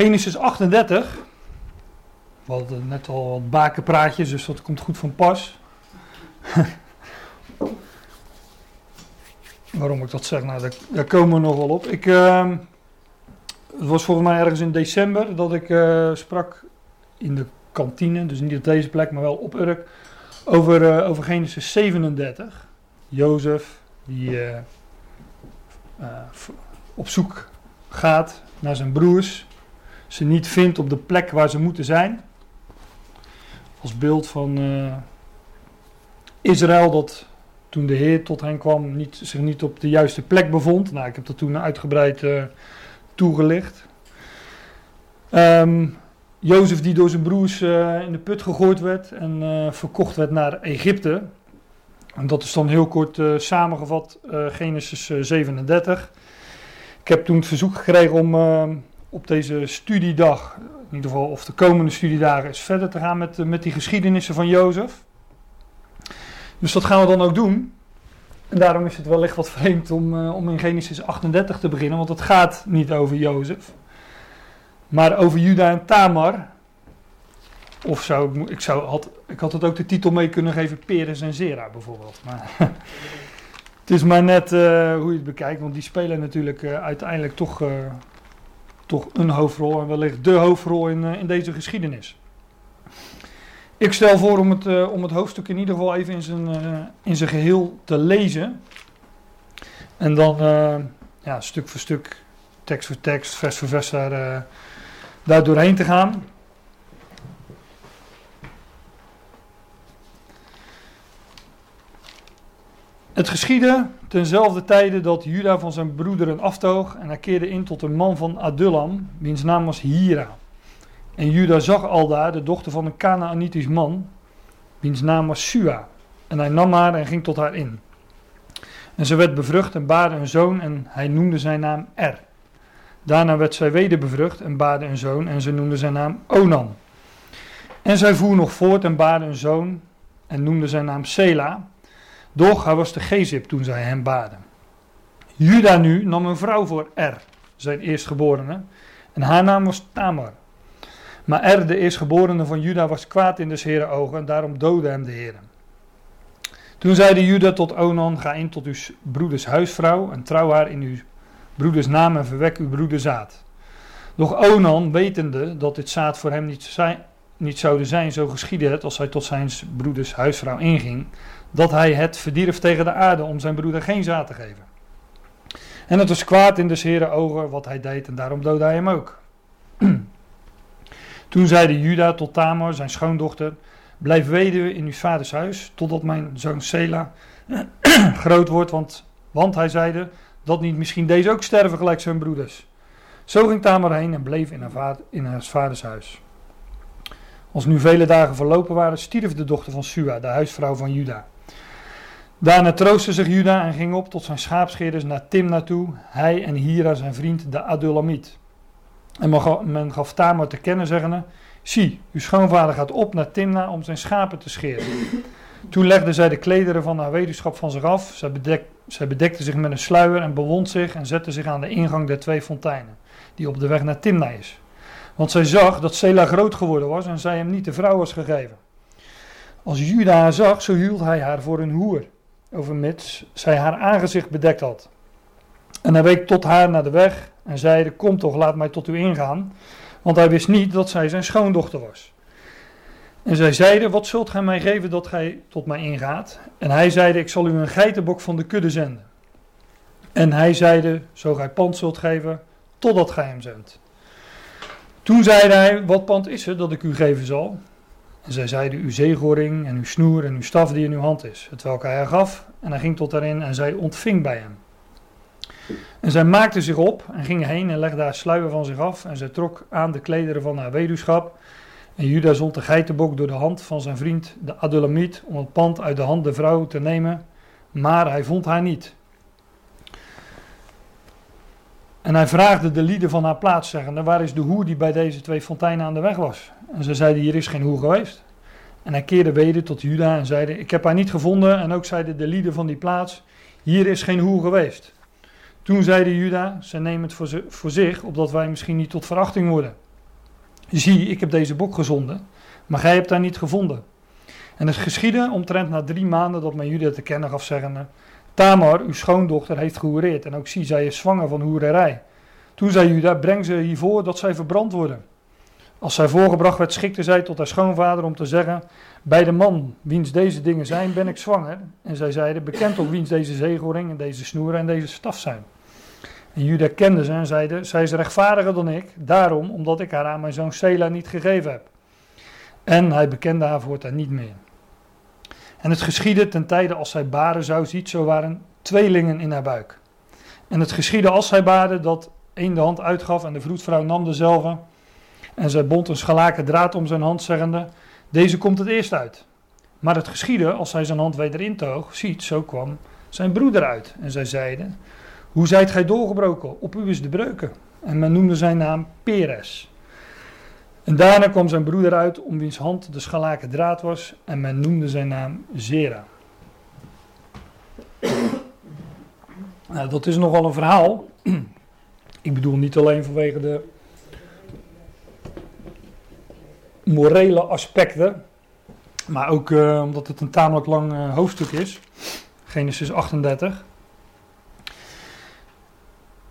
Genesis 38. We hadden net al wat bakenpraatjes, dus dat komt goed van pas. Waarom ik dat zeg, nou, daar, komen we nog wel op. Ik, uh, het was volgens mij ergens in december dat ik uh, sprak in de kantine, dus niet op deze plek, maar wel op Urk, over, uh, over Genesis 37. Jozef, die uh, op zoek gaat naar zijn broers, ze niet vindt op de plek waar ze moeten zijn. Als beeld van Israël dat toen de Heer tot hen kwam niet, zich niet op de juiste plek bevond. Nou, ik heb dat toen uitgebreid uh, toegelicht. Um, Jozef die door zijn broers uh, in de put gegooid werd en verkocht werd naar Egypte. En dat is dan heel kort samengevat Genesis 37. Ik heb toen het verzoek gekregen om op deze studiedag, in ieder geval of de komende studiedagen, eens verder te gaan met, met die geschiedenissen van Jozef. Dus dat gaan we dan ook doen. En daarom is het wellicht wat vreemd om, uh, om in Genesis 38 te beginnen, want het gaat niet over Jozef, maar over Juda en Tamar. Of zou ik, zou, had, ik had het ook de titel mee kunnen geven, Peres en Zera bijvoorbeeld. Maar het is maar net uh, hoe je het bekijkt, want die spelen natuurlijk uiteindelijk toch, toch een hoofdrol en wellicht de hoofdrol in, in deze geschiedenis. Ik stel voor om het, uh, om het hoofdstuk in ieder geval even in zijn, uh, in zijn geheel te lezen. En dan ja, stuk voor stuk, tekst voor tekst, vers voor vers daar, daar doorheen te gaan. Het geschiedde tenzelfde tijde dat Juda van zijn broederen aftoog en hij keerde in tot een man van Adullam, wiens naam was Hira. En Juda zag aldaar de dochter van een Canaanitisch man, wiens naam was Sua. En hij nam haar en ging tot haar in. En ze werd bevrucht en baarde een zoon en hij noemde zijn naam Er. Daarna werd zij weder bevrucht en baarde een zoon en ze noemde zijn naam Onan. En zij voer nog voort en baarde een zoon en noemde zijn naam Sela. Doch hij was de Gezip toen zij hem baarde. Juda nu nam een vrouw voor Er, zijn eerstgeborene, en haar naam was Tamar. Maar Er, de eerstgeborene van Juda, was kwaad in de Heeren ogen en daarom doodde hem de Heer. Toen zeide Juda tot Onan, ga in tot uw broeders huisvrouw en trouw haar in uw broeders naam en verwek uw broeder zaad. Doch Onan, wetende dat dit zaad voor hem niet, zijn, niet zijn, zo geschiedde het als hij tot zijn broeders huisvrouw inging, dat hij het verdierf tegen de aarde om zijn broeder geen zaad te geven. En het was kwaad in de Heeren ogen wat hij deed en daarom doodde hij hem ook. Toen zeide Juda tot Tamar, zijn schoondochter, blijf weduwe in uw vaders huis, totdat mijn zoon Sela groot wordt, want, want hij zeide, dat niet misschien deze ook sterven gelijk zijn broeders. Zo ging Tamar heen en bleef in haar, vader, in haar vaders huis. Als nu vele dagen verlopen waren, stierf de dochter van Sua, de huisvrouw van Juda. Daarna troostte zich Juda en ging op tot zijn schaapscheerders naar Timna toe, hij en Hira zijn vriend, de Adulamiet. En men gaf Tamar te kennen, zeggende: Zie, uw schoonvader gaat op naar Timna om zijn schapen te scheren. Toen legde zij de klederen van haar weduwschap van zich af. Zij, bedek, zij bedekte zich met een sluier en bewond zich en zette zich aan de ingang der twee fonteinen, die op de weg naar Timna is. Want zij zag dat Sela groot geworden was en zij hem niet de vrouw was gegeven. Als Juda haar zag, zo hield hij haar voor een hoer, overmits zij haar aangezicht bedekt had. En hij week tot haar naar de weg en zeide: Kom toch, laat mij tot u ingaan. Want hij wist niet dat zij zijn schoondochter was. En zij zeiden: Wat zult gij mij geven dat gij tot mij ingaat? En hij zeide: Ik zal u een geitenbok van de kudde zenden. En hij zeide: Zo gij pand zult geven, totdat gij hem zendt. Toen zeide hij: Wat pand is het dat ik u geven zal? En zij zeiden: Uw zeegoring en uw snoer en uw staf die in uw hand is. Het welke hij haar gaf. En hij ging tot daarin en zij ontving bij hem. En zij maakte zich op en ging heen en legde haar sluier van zich af. En zij trok aan de klederen van haar weduwschap. En Juda zond de geitenbok door de hand van zijn vriend, de Adulamiet, om het pand uit de hand der vrouw te nemen. Maar hij vond haar niet. En hij vraagde de lieden van haar plaats, zeggende: Waar is de hoer die bij deze twee fonteinen aan de weg was? En ze zeiden: Hier is geen hoer geweest. En hij keerde weder tot Juda en zeide: Ik heb haar niet gevonden. En ook zeiden de lieden van die plaats: Hier is geen hoer geweest. Toen zeide Juda, zij nemen het voor, voor zich, opdat wij misschien niet tot verachting worden. zie, ik heb deze bok gezonden, maar gij hebt haar niet gevonden. En het geschiedde omtrent na drie maanden dat men Juda te kennen gaf zeggende, Tamar, uw schoondochter, heeft gehoereerd en ook zie, zij is zwanger van hoererij. Toen zei Juda, breng ze hiervoor dat zij verbrand worden. Als zij voorgebracht werd, schikte zij tot haar schoonvader om te zeggen, bij de man wiens deze dingen zijn, ben ik zwanger. En zij zeiden, bekend op wiens deze zegelring en deze snoeren en deze staf zijn. En Juda kende ze en zeide, zij is rechtvaardiger dan ik, daarom omdat ik haar aan mijn zoon Sela niet gegeven heb. En hij bekende haar voortaan niet meer. En het geschiedde ten tijde als zij baren zou ziet, zo waren tweelingen in haar buik. En het geschiedde als zij baarde dat een de hand uitgaf en de vroedvrouw nam dezelfde. En zij bond een schalaken draad om zijn hand, zeggende, deze komt het eerst uit. Maar het geschiedde als hij zijn hand weder intoog, ziet, zo kwam zijn broeder uit. En zij zeiden, hoe zijt gij doorgebroken? Op u is de breuken. En men noemde zijn naam Peres. En daarna kwam zijn broeder uit, om wiens hand de schalaken draad was, en men noemde zijn naam Zera. nou, dat is nogal een verhaal. Ik bedoel niet alleen vanwege de morele aspecten, maar ook uh, omdat het een tamelijk lang uh, hoofdstuk is. Genesis 38.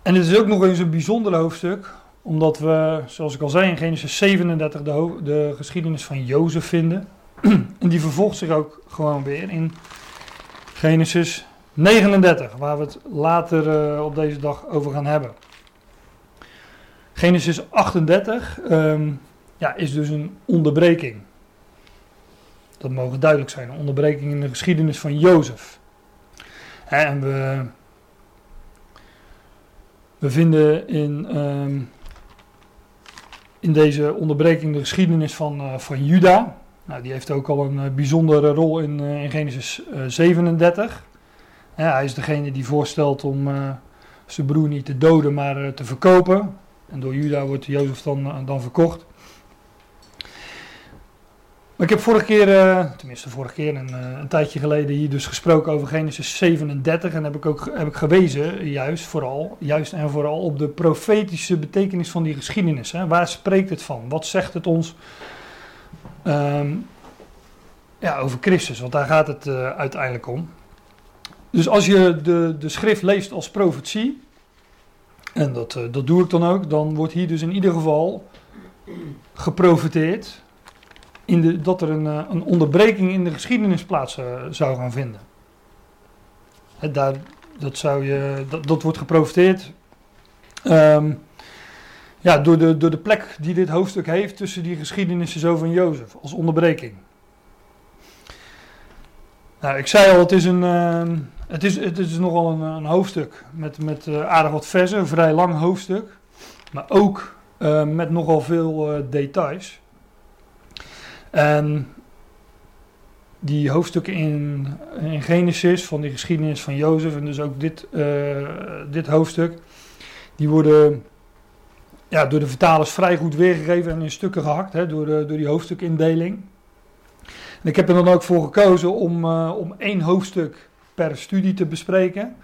En het is ook nog eens een bijzonder hoofdstuk, omdat we, zoals ik al zei, in Genesis 37 de, de geschiedenis van Jozef vinden. en die vervolgt zich ook gewoon weer in Genesis 39, waar we het later uh, op deze dag over gaan hebben. Genesis 38 um, ja, is dus een onderbreking. Dat mogen duidelijk zijn, een onderbreking in de geschiedenis van Jozef. En we, we vinden in, um, in deze onderbreking de geschiedenis van, uh, van Juda. Nou, die heeft ook al een uh, bijzondere rol in, uh, in Genesis 37. Ja, hij is degene die voorstelt om zijn broer niet te doden, maar te verkopen. En door Juda wordt Jozef dan, dan verkocht. Maar ik heb vorige keer, uh, tenminste vorige keer, een, uh, een, tijdje geleden hier dus gesproken over Genesis 37. En heb ik ook heb ik gewezen, juist, vooral, juist en vooral op de profetische betekenis van die geschiedenis. Hè. Waar spreekt het van? Wat zegt het ons um, ja, over Christus? Want daar gaat het uh, uiteindelijk om. Dus als je de, de schrift leest als profetie, en dat, dat doe ik dan ook, dan wordt hier dus in ieder geval geprofiteerd in dat er een, eh, een onderbreking in de geschiedenis plaats uh, zou gaan vinden. Daar, dat, zou je, dat, wordt geprofiteerd um, ja, door, de, door de plek die dit hoofdstuk heeft tussen die geschiedenissen zo van Jozef als onderbreking. Nou, ik zei al, het is, een, uh, het is, het is nogal een, een hoofdstuk met, met uh, aardig wat versen, een vrij lang hoofdstuk, maar ook met nogal veel details. En die hoofdstukken in, in Genesis, van die geschiedenis van Jozef, en dus ook dit, uh, dit hoofdstuk, die worden ja, door de vertalers vrij goed weergegeven en in stukken gehakt hè, door, de, door die hoofdstukindeling. En ik heb er dan ook voor gekozen om, uh, om één hoofdstuk per studie te bespreken.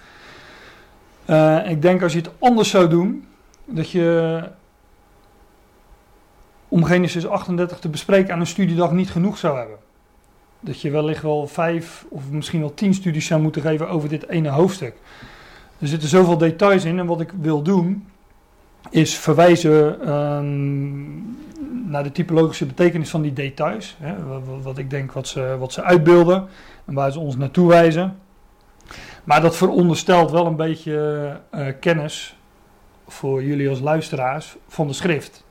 Uh, ik denk als je het anders zou doen, dat je om Genesis 38 te bespreken aan een studiedag niet genoeg zou hebben. Dat je wellicht wel vijf of misschien wel tien studies zou moeten geven over dit ene hoofdstuk. Er zitten zoveel details in en wat ik wil doen is verwijzen um, naar de typologische betekenis van die details. Hè, wat, ik denk wat ze, wat ze uitbeelden en waar ze ons naartoe wijzen. Maar dat veronderstelt wel een beetje uh, kennis voor jullie als luisteraars van de schrift.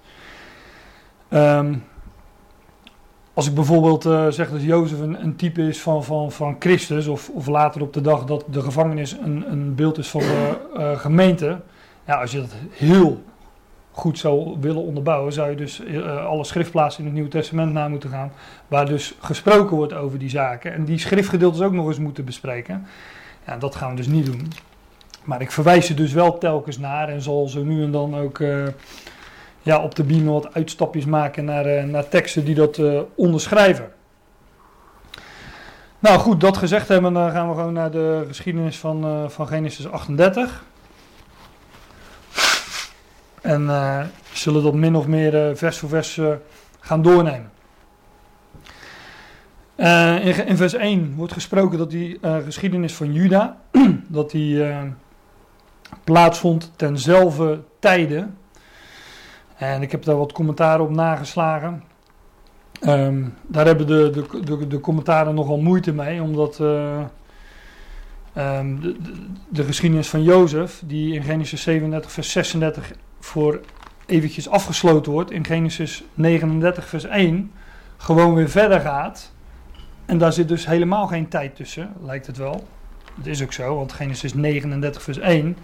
Um, als ik bijvoorbeeld uh, zeg dat Jozef een, type is van, van, van Christus, of, of later op de dag dat de gevangenis een, een beeld is van de uh, gemeente. Ja, als je dat heel goed zou willen onderbouwen, zou je dus uh, alle schriftplaatsen in het Nieuwe Testament na moeten gaan, waar dus gesproken wordt over die zaken. En die schriftgedeeltes ook nog eens moeten bespreken. Ja, dat gaan we dus niet doen. Maar ik verwijs er dus wel telkens naar en zal zo nu en dan ook ja, op de beam wat uitstapjes maken naar, uh, naar teksten die dat uh, onderschrijven. Nou goed, dat gezegd hebben, dan gaan we gewoon naar de geschiedenis van, uh, van Genesis 38. En zullen dat min of meer vers voor vers gaan doornemen. in, in, vers 1 wordt gesproken dat die geschiedenis van Juda, dat die plaatsvond tenzelfde tijde. En ik heb daar wat commentaren op nageslagen. Ehm, daar hebben de, de, de, de, commentaren nogal moeite mee, omdat uh, um, de, de, geschiedenis van Jozef, die in Genesis 37, vers 36 voor eventjes afgesloten wordt, in Genesis 39, vers 1, gewoon weer verder gaat. En daar zit dus helemaal geen tijd tussen, lijkt het wel. Dat is ook zo, want Genesis 39, vers 1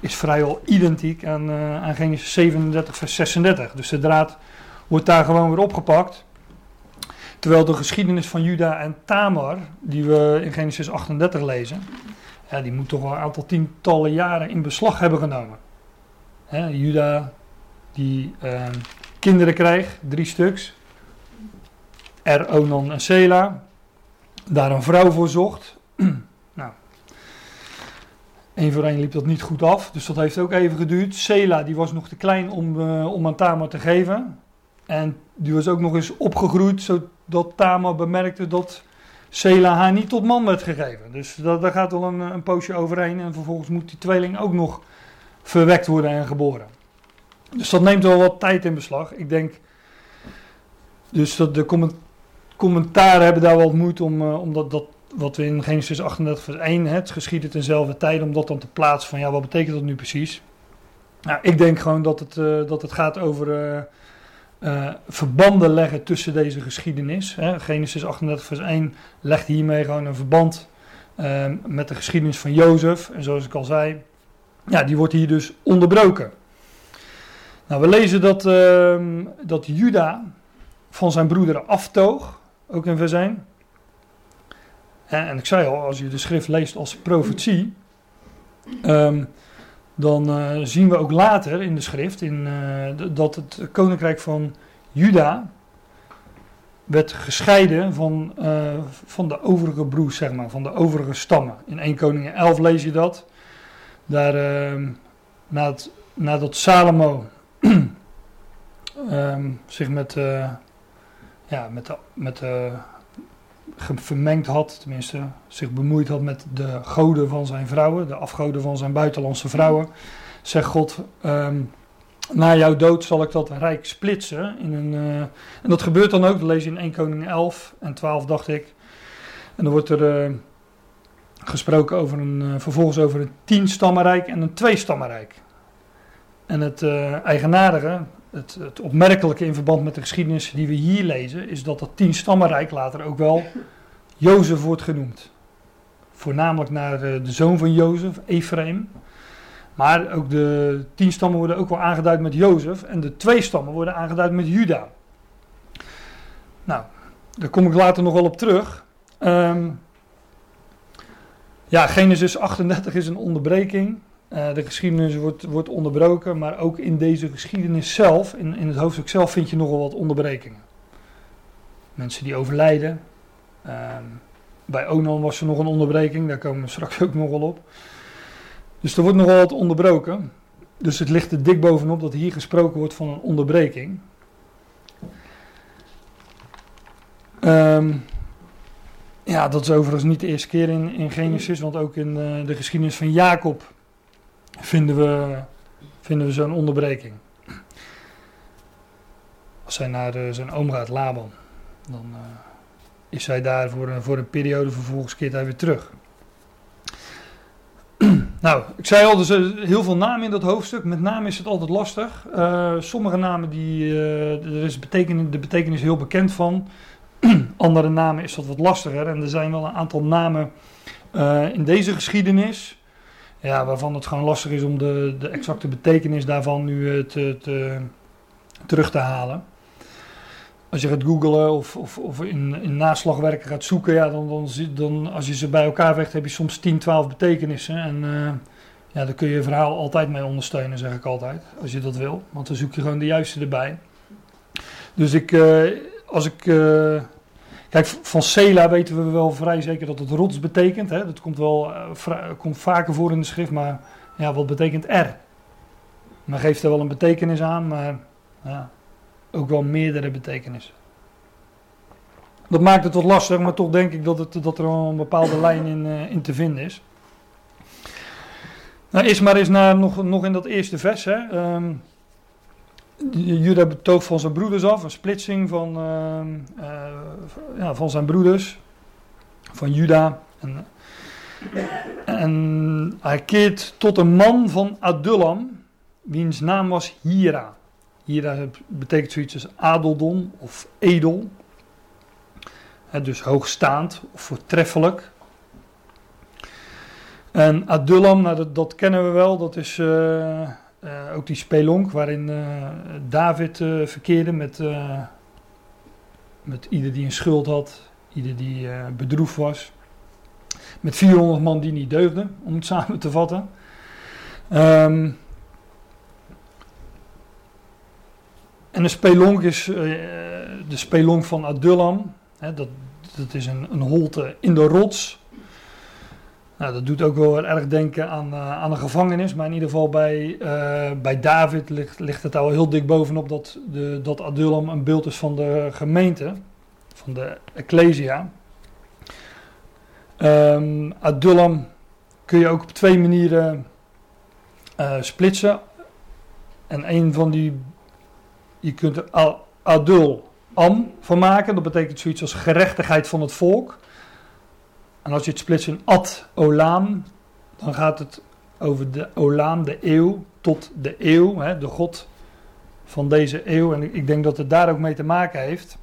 is vrijwel identiek aan, uh, aan Genesis 37, vers 36. Dus de draad wordt daar gewoon weer opgepakt. Terwijl de geschiedenis van Juda en Tamar, die we in Genesis 38 lezen, die moet toch wel een aantal tientallen jaren in beslag hebben genomen. Hè, Juda, die uh, kinderen kreeg, drie stuks. Er, Onan en Sela. Daar een vrouw voor zocht. Eén voor één liep dat niet goed af, dus dat heeft ook even geduurd. Sela, die was nog te klein om, uh, om aan Tamar te geven. En die was ook nog eens opgegroeid, zodat Tamar bemerkte dat Sela haar niet tot man werd gegeven. Dus dat, daar gaat wel een, een poosje overheen. En vervolgens moet die tweeling ook nog verwekt worden en geboren. Dus dat neemt wel wat tijd in beslag. Ik denk dus dat de commentaren hebben daar wel moeite om, uh, om dat wat we in Genesis 38 vers 1, het geschiedde tenzelfde tijd, om dat dan te plaatsen van ja, wat betekent dat nu precies? Nou, ik denk gewoon dat het, uh, dat het gaat over uh, uh, verbanden leggen tussen deze geschiedenis. Hè. Genesis 38 vers 1 legt hiermee gewoon een verband ehm, met de geschiedenis van Jozef. En zoals ik al zei, ja, die wordt hier dus onderbroken. Nou, we lezen dat, ehm, dat Juda van zijn broederen aftoog, ook in vers 1. En ik zei al, als je de schrift leest als profetie, um, dan uh, zien we ook later in de schrift in, uh, dat het koninkrijk van Juda werd gescheiden van, uh, van de overige broers, zeg maar, van de overige stammen. In 1 Koningin 11 lees je dat. Daar, ehm, nadat, nadat Salomo um, zich met, ja, met de, met de vermengd had, tenminste zich bemoeid had met de goden van zijn vrouwen, de afgoden van zijn buitenlandse vrouwen, zegt God, um, na jouw dood zal ik dat rijk splitsen. In een, uh, en dat gebeurt dan ook, dat lees je in 1 Koning 11 en 12 dacht ik. En dan wordt er uh, gesproken over een, uh, vervolgens over een tien stammenrijk en een twee stammenrijk. En het eigenaardige, het, opmerkelijke in verband met de geschiedenis die we hier lezen, is dat dat tien stammenrijk later ook wel Jozef wordt genoemd. Voornamelijk naar de, de zoon van Jozef, Ephraim. Maar ook de tien stammen worden ook wel aangeduid met Jozef. En de twee stammen worden aangeduid met Juda. Nou, daar kom ik later nog wel op terug. Um, ja, Genesis 38 is een onderbreking. Uh, de geschiedenis wordt, wordt onderbroken, maar ook in deze geschiedenis zelf, in, in het hoofdstuk zelf, vind je nogal wat onderbrekingen. Mensen die overlijden. Um, bij Onan was er nog een onderbreking, daar komen we straks ook nog wel op. Dus er wordt nogal wat onderbroken. Dus het ligt er dik bovenop dat hier gesproken wordt van een onderbreking. Um, ja, dat is overigens niet de eerste keer in, in Genesis, want ook in uh, de geschiedenis van Jacob vinden we, vinden we zo'n onderbreking. Als hij naar uh, zijn oom gaat, Laban, dan uh, is hij daar voor, een, voor een periode, vervolgens keert hij weer terug. nou, ik zei al, er zijn heel veel namen in dat hoofdstuk. Met name is het altijd lastig. Sommige namen, die, er is betekenis, de betekenis heel bekend van. Andere namen is dat wat lastiger. En er zijn wel een aantal namen in deze geschiedenis ja, waarvan het gewoon lastig is om de, de exacte betekenis daarvan nu eh, te, te, terug te halen. Als je gaat googlen of, of, of in, in naslagwerken gaat zoeken, ja, dan, dan, dan, als je ze bij elkaar vecht, heb je soms 10, 12 betekenissen. En uh, ja, daar kun je je verhaal altijd mee ondersteunen, zeg ik altijd, als je dat wil. Want dan zoek je gewoon de juiste erbij. Dus ik, uh, als ik Kijk, van Sela weten we wel vrij zeker dat het rots betekent. Hè? Dat komt wel uh, komt vaker voor in de schrift, maar ja, wat betekent R? Men geeft er wel een betekenis aan, maar ja, ook wel meerdere betekenissen. Dat maakt het wat lastig, maar toch denk ik dat, het, dat er wel een bepaalde lijn in, uh, in te vinden is. Nou, eerst maar eens naar, nog, nog in dat eerste vers. Hè. Um, Juda betoog van zijn broeders af, een splitsing van, uh, uh, ja, van zijn broeders, van Juda. En, en, hij keert tot een man van Adullam, wiens naam was Hira. Hira betekent zoiets als adeldom of edel. Dus hoogstaand of voortreffelijk. En Adullam, nou dat, kennen we wel, dat is uh, uh, ook die spelonk waarin uh, David verkeerde met, met ieder die een schuld had, ieder die bedroefd was. Met 400 man die niet deugden, om het samen te vatten. Um, en de spelonk is de spelonk van Adullam. Hè, dat, dat is een, een holte in de rots. Nou, dat doet ook wel erg denken aan, uh, aan een gevangenis. Maar in ieder geval bij, uh, bij David ligt, ligt het al heel dik bovenop dat, de, dat Adullam een beeld is van de gemeente, van de Ecclesia. Um, Adullam kun je ook op twee manieren uh, splitsen. En een van die, je kunt er Adul am van maken. Dat betekent zoiets als gerechtigheid van het volk. En als je het splitst in ad olam, dan gaat het over de olam, de eeuw, tot de eeuw, hè, de God van deze eeuw. En ik denk dat het daar ook mee te maken heeft.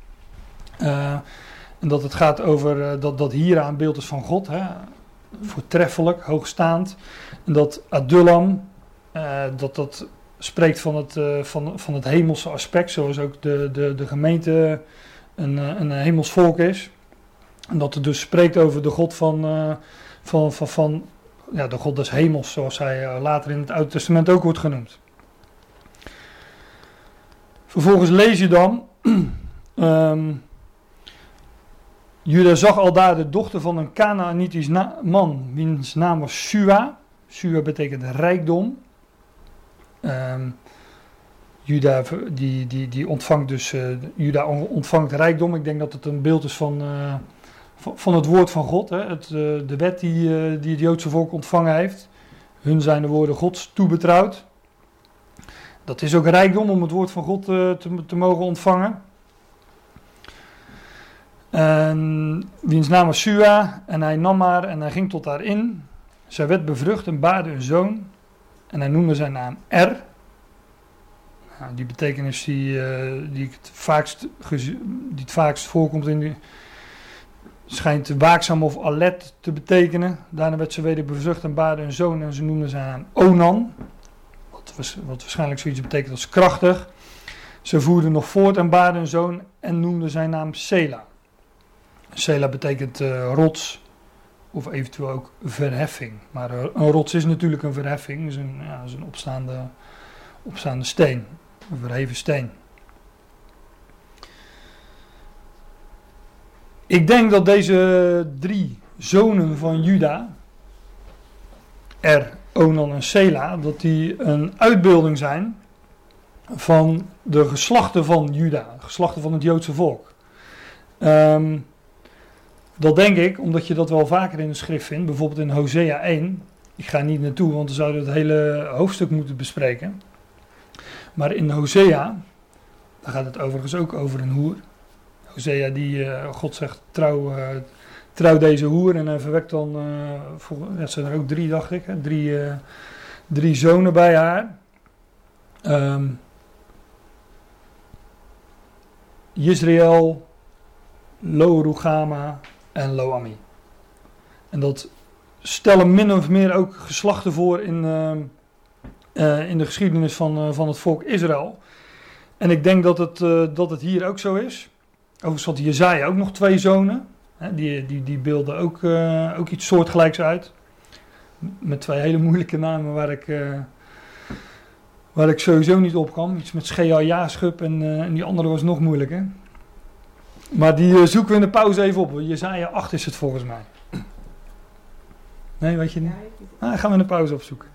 Uh, en dat het gaat over uh, dat, dat hier aan beeld is van God, hè, voortreffelijk, hoogstaand. En dat Adullam, uh, dat dat spreekt van het, van, van het hemelse aspect, zoals ook de, de, de gemeente een, een hemels volk is. En dat het dus spreekt over de God van, uh, van, van, van ja, de God des hemels, zoals hij later in het Oude Testament ook wordt genoemd. Vervolgens lees je dan. um, Juda zag al daar de dochter van een Canaanitisch man, wiens naam was Sua. Sua betekent rijkdom. Um, Juda die, die, die ontvangt dus uh, Juda ontvangt rijkdom. Ik denk dat het een beeld is van, van, het woord van God. Hè? Het, uh, de wet die, die het Joodse volk ontvangen heeft. Hun zijn de woorden Gods toebetrouwd. Dat is ook rijkdom om het woord van God te, te mogen ontvangen. En wiens naam was Sua en hij nam haar en hij ging tot haar in. Zij werd bevrucht en baarde een zoon en hij noemde zijn naam R. Nou, die betekenis die, die, het vaakst, die het vaakst voorkomt in die, schijnt waakzaam of alert te betekenen. Daarna werd ze weder bevrucht en baarde een zoon en ze noemde zijn naam Onan. Wat, wat waarschijnlijk zoiets betekent als krachtig. Ze voerde nog voort en baarde een zoon en noemde zijn naam Sela. Sela betekent uh, rots of eventueel ook verheffing. Maar uh, een rots is natuurlijk een verheffing, is een, ja, is een opstaande, opstaande steen, een verheven steen. Ik denk dat deze drie zonen van Juda, Er, Onan en Sela, dat die een uitbeelding zijn van de geslachten van Juda, geslachten van het Joodse volk. Um, dat denk ik, omdat je dat wel vaker in de schrift vindt, bijvoorbeeld in Hosea 1. Ik ga niet naartoe, want dan zouden we het hele hoofdstuk moeten bespreken. Maar in Hosea, daar gaat het overigens ook over een hoer. Hosea die, uh, God zegt, trouw, uh, trouw deze hoer en hij verwekt dan, voor, ja, zijn er ook drie dacht ik, hè, drie, drie zonen bij haar. Um, Lo Rugama en Loami. En dat stellen min of meer ook geslachten voor in, uh, in de geschiedenis van, van het volk Israël. En ik denk dat het, dat het hier ook zo is. Overigens had Jezaja ook nog twee zonen. Hè, die, die, die beelden ook, ook iets soortgelijks uit. Met twee hele moeilijke namen waar ik, waar ik sowieso niet op kwam. Iets met Schea Jaschub en, en die andere was nog moeilijker. Maar die uh, zoeken we in de pauze even op. Jezaja 8 is het volgens mij. Nee, weet je niet? Ah, gaan we in de pauze opzoeken.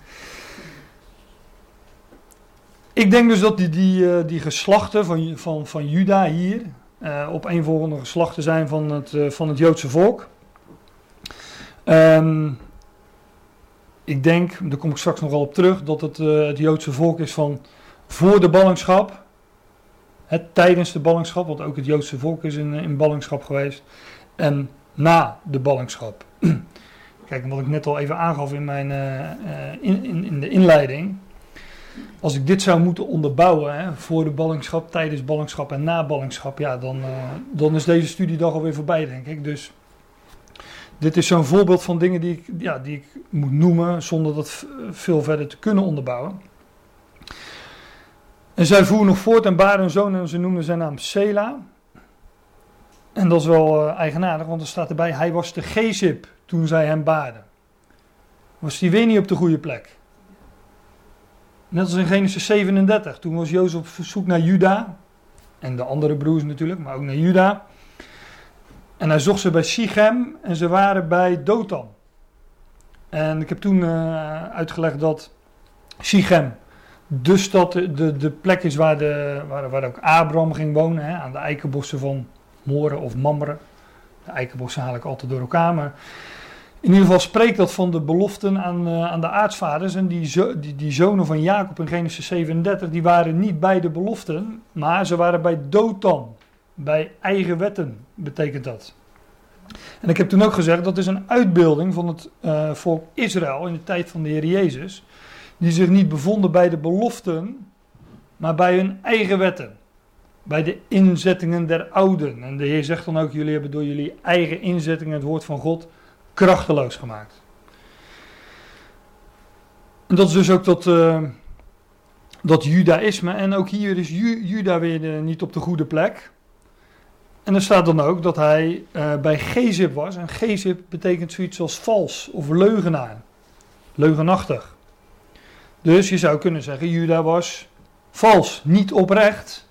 Ik denk dus dat die, die, eh, die geslachten van, van, van Juda hier uh, op een volgende geslachten zijn van het, uh, van het Joodse volk. Um, ik denk, daar kom ik straks nog wel op terug, dat het, uh, het Joodse volk is van voor de ballingschap, het, tijdens de ballingschap, want ook het Joodse volk is in, in ballingschap geweest, en na de ballingschap. Kijk, wat ik net al even aangaf in, mijn, in, in de inleiding als ik dit zou moeten onderbouwen hè, voor de ballingschap, tijdens ballingschap en na ballingschap, ja, dan, uh, dan is deze studiedag alweer voorbij, denk ik. Dus dit is zo'n voorbeeld van dingen die ik, ja, die ik moet noemen zonder dat veel verder te kunnen onderbouwen. En zij voeren nog voort en baren een zoon en ze noemden zijn naam Sela. En dat is wel uh, eigenaardig, want er staat erbij, hij was de Gezip toen zij hem baarden. Was hij weer niet op de goede plek. Net als in Genesis 37. Toen was Jozef op zoek naar Juda. En de andere broers natuurlijk, maar ook naar Juda. En hij zocht ze bij Sichem en ze waren bij Dothan. En ik heb toen uh, uitgelegd dat Sichem de stad, de, de plek is waar, de, waar, waar ook Abraham ging wonen. Hè, aan de eikenbossen van Moren of Mamre. De eikenbossen haal ik altijd door elkaar. Maar in ieder geval spreekt dat van de beloften aan, uh, aan de aartsvaders. En die, die, die, zonen van Jacob in Genesis 37, die waren niet bij de beloften, maar ze waren bij Dothan. Bij eigen wetten betekent dat. En ik heb toen ook gezegd, dat is een uitbeelding van het uh, volk Israël in de tijd van de Heer Jezus. Die zich niet bevonden bij de beloften, maar bij hun eigen wetten. Bij de inzettingen der ouden. En de Heer zegt dan ook, jullie hebben door jullie eigen inzettingen het woord van God krachteloos gemaakt. En dat is dus ook dat, uh, dat judaïsme. En ook hier is Ju Juda weer uh, niet op de goede plek. En er staat dan ook dat hij uh, bij Gezip was. En Gezip betekent zoiets als vals of leugenaar. Leugenachtig. Dus je zou kunnen zeggen, Juda was vals, niet oprecht,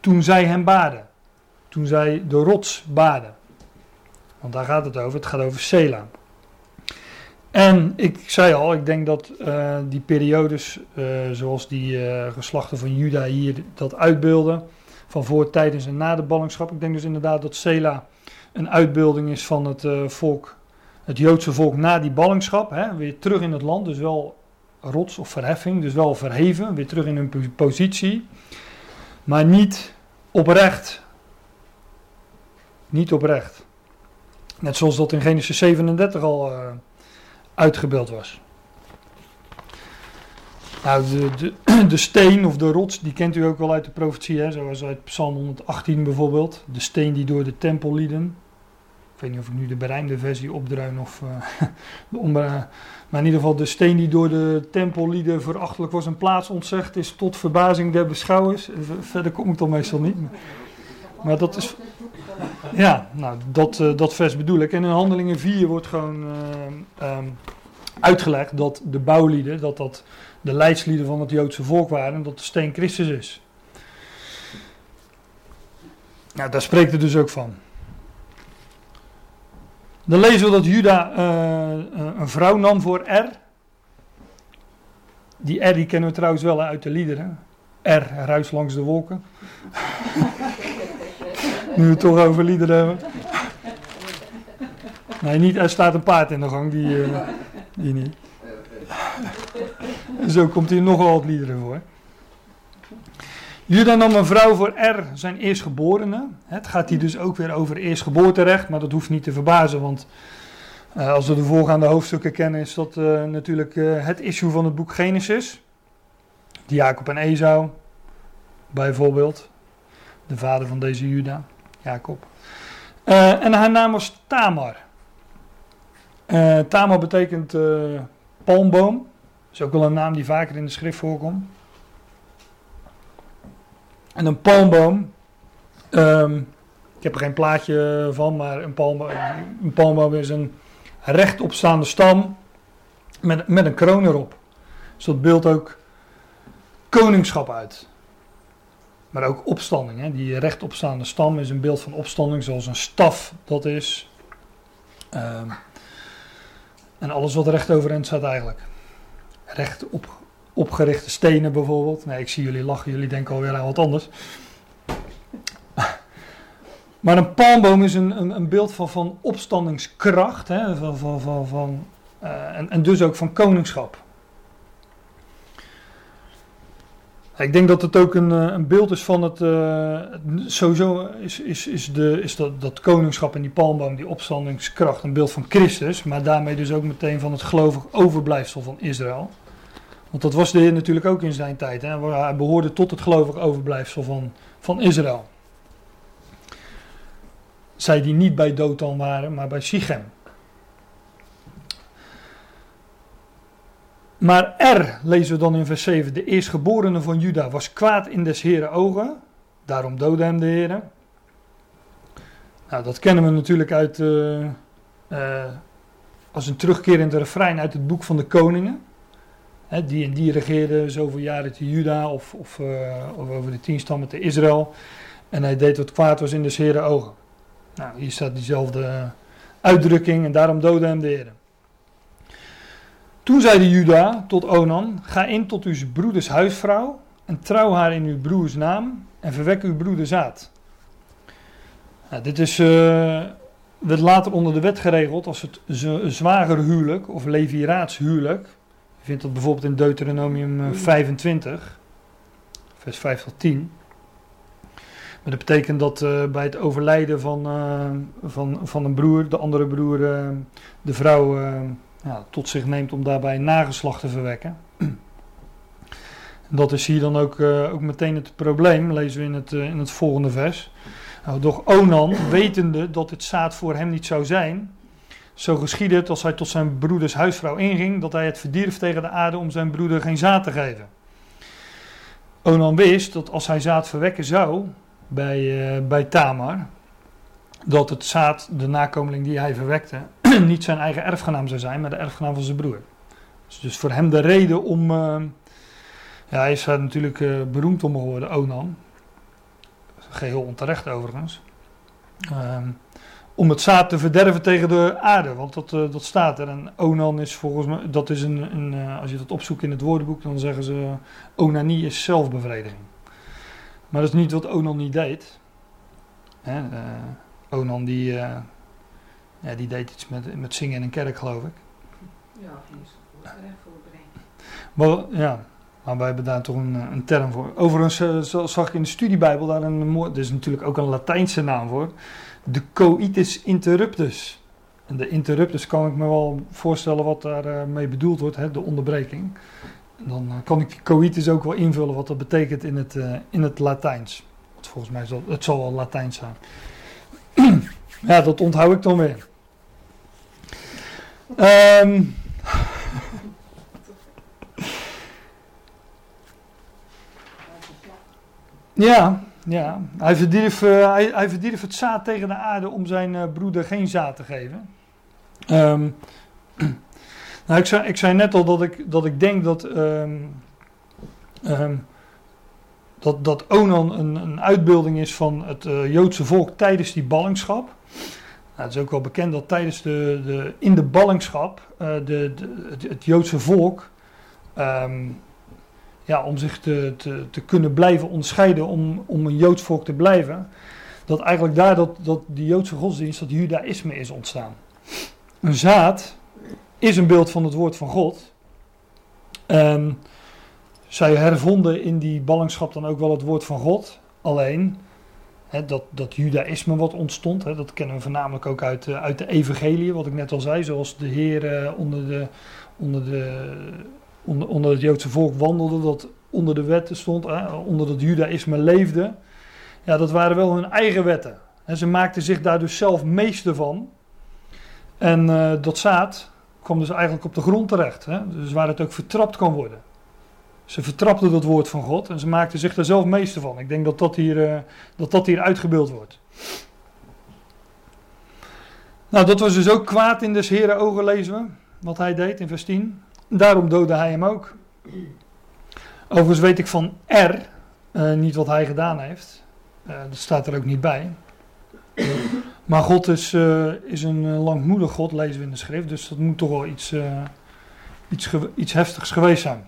toen zij hem baden. Toen zij de rots baden. Want daar gaat het over. Het gaat over Sela. En ik zei al, ik denk dat uh, die periodes, uh, zoals die uh, geslachten van Juda hier dat uitbeelden, van voor, tijdens en na de ballingschap. Ik denk dus inderdaad dat Sela een uitbeelding is van het volk, het Joodse volk na die ballingschap. Hè, weer terug in het land, dus wel rots of verheffing, dus wel verheven, weer terug in hun positie. Maar niet oprecht. Niet oprecht. Net zoals dat in Genesis 37 al uh, uitgebeeld was. Nou, de, de, de, steen of de rots, die kent u ook wel uit de profetie, hè? zoals uit Psalm 118 bijvoorbeeld. De steen die door de tempel lieden. Ik weet niet of ik nu de berijmde versie opdruin of uh, de. Maar in ieder geval, de steen die door de tempellieden verachtelijk was een plaats ontzegd, is tot verbazing der beschouwers. Verder kom ik dan meestal niet. Dat is, ja, nou, dat, uh, dat vers bedoel ik. En in Handelingen 4 wordt gewoon uh, um, uitgelegd dat de bouwlieden, dat dat de leidslieden van het Joodse volk waren en dat de steen Christus is. Nou, daar spreekt het dus ook van. Dan lezen we dat Juda uh, een vrouw nam voor R. Die R kennen we trouwens wel uit de liederen. R, ruis langs de wolken. Nu toch over liederen hebben. Nee, niet, er staat een paard in de gang, die, uh, die niet. Zo komt hier nogal wat liederen voor. Juda nam een vrouw voor R, zijn eerstgeborene. Het gaat hier dus ook weer over eerstgeboorterecht, maar dat hoeft niet te verbazen, want uh, als we de voorgaande hoofdstukken kennen, is dat uh, natuurlijk het issue van het boek Genesis. Jacob en Esau, bijvoorbeeld, de vader van deze Juda. Jacob. Uh, en haar naam was Tamar. Uh, Tamar betekent uh, palmboom. Dat is ook wel een naam die vaker in de schrift voorkomt. En een palmboom. Um, ik heb er geen plaatje van, maar een palmboom, een palmboom is een rechtopstaande stam met, met een kroon erop. Dus dat beeldt ook koningschap uit. Maar ook opstanding. Hè? Die rechtopstaande stam is een beeld van opstanding, zoals een staf dat is. Um, en alles wat recht overeind staat eigenlijk. Recht op, opgerichte stenen bijvoorbeeld. Nee, ik zie jullie lachen, jullie denken alweer aan wat anders. Maar een palmboom is een, een, een beeld van, van opstandingskracht, hè, van, van, van, van uh, en, en dus ook van koningschap. Ik denk dat het ook een, eh, een beeld is van het. Uh, sowieso is, is, is, de, is dat, dat koningschap en die palmboom, die opstandingskracht, een beeld van Christus. Maar daarmee dus ook meteen van het gelovig overblijfsel van Israël. Want dat was de Heer natuurlijk ook in zijn tijd. Hè? Hij behoorde tot het gelovig overblijfsel van, van Israël. Zij die niet bij Dothan waren, maar bij Sichem. Maar er, lezen we dan in vers 7, de eerstgeborene van Juda was kwaad in des heren ogen, daarom doodde hem de heren. Nou, dat kennen we natuurlijk uit, uh, uh, als een terugkerend refrein uit het boek van de koningen. Die en die regeerde zoveel jaren te Juda of, of, uh, of, over de tien stammen te Israël. En hij deed wat kwaad was in des heren ogen. Nou, hier staat diezelfde uitdrukking en daarom doodde hem de heren. Toen zeide Juda tot Onan: Ga in tot uw broeders huisvrouw en trouw haar in uw broers naam en verwek uw broeder zaad. Nou, dit is, uh, werd later onder de wet geregeld als het zwagerhuwelijk of leviraatshuwelijk. Je vindt dat bijvoorbeeld in Deuteronomium 25, eh, vers 5 tot 10. Maar dat betekent dat uh, bij het overlijden van, van, van een broer, de andere broer, de vrouw tot zich neemt om daarbij nageslacht te verwekken. Dat is hier dan ook, uh, ook meteen het probleem, lezen we in het, uh, in het volgende vers. Nou, doch Onan, wetende dat het zaad voor hem niet zou zijn, zo geschiedde het als hij tot zijn broeders huisvrouw inging, dat hij het verdierf tegen de aarde om zijn broeder geen zaad te geven. Onan wist dat als hij zaad verwekken zou bij, uh, bij Tamar, dat het zaad, de nakomeling die hij verwekte, niet zijn eigen erfgenaam zou zijn, maar de erfgenaam van zijn broer. Dus, dus voor hem de reden om. Uh, ja, hij is daar natuurlijk uh, beroemd om geworden, Onan. Geheel onterecht overigens. Uh, om het zaad te verderven tegen de aarde, want dat, uh, dat staat er. En Onan is volgens mij, dat is een, een als je dat opzoekt in het woordenboek, dan zeggen ze: Onanie is zelfbevrediging. Maar dat is niet wat Onan niet deed. Hè, Onan die, ja, die deed iets met, met zingen in een kerk, geloof ik. Ja, terecht voorbrengen. Maar, ja, maar wij hebben daar toch een, eh, een term voor. Overigens uh, zag ik in de studiebijbel daar een mooi, er is natuurlijk ook een Latijnse naam voor. De coitus interruptus. En de interruptus kan ik me wel voorstellen wat daarmee mee bedoeld wordt, hè, de onderbreking. En dan kan ik coitus ook wel invullen wat dat betekent in het, in het Latijns. Want volgens mij zal het zal wel Latijns zijn. ja, dat onthoud ik dan weer. Um, ja, ja. Hij verdierf, uh, hij, hij verdierf het zaad tegen de aarde om zijn uh, broeder geen zaad te geven. Um, nou, ik zei, ik zei net al dat ik, dat ik denk dat, um, dat, dat Onan een, een uitbeelding is van het uh, Joodse volk tijdens die ballingschap. Nou, het is ook wel bekend dat tijdens de, de in de ballingschap uh, de, het, Joodse volk, um, ja, om zich te, te, kunnen blijven onderscheiden, om, om een Joods volk te blijven, dat eigenlijk daar dat, dat die Joodse godsdienst, dat Judaïsme is ontstaan. Een zaad is een beeld van het woord van God. Um, zij hervonden in die ballingschap dan ook wel het woord van God. Alleen dat, dat judaïsme wat ontstond, dat kennen we voornamelijk ook uit, uh, uit de evangelie, wat ik net al zei. Zoals de Heer uh, onder, de, onder, de, onder, onder het Joodse volk wandelde, dat onder de wetten stond, onder dat judaïsme leefde. Ja, dat waren wel hun eigen wetten. En ze maakten zich daar dus zelf meester van. En uh, dat zaad kwam dus eigenlijk op de grond terecht. Dus waar het ook vertrapt kan worden. Ze vertrapten dat woord van God en ze maakten zich daar zelf meester van. Ik denk dat dat hier, uh, dat dat hier uitgebeeld wordt. Nou, dat was dus ook kwaad in des Heren ogen, lezen we. Wat hij deed in vers 10. Daarom doodde hij hem ook. Overigens weet ik van R uh, niet wat hij gedaan heeft. Uh, dat staat er ook niet bij. Maar God is, is een langmoedig God, lezen we in de schrift. Dus dat moet toch wel iets, iets, iets heftigs geweest zijn.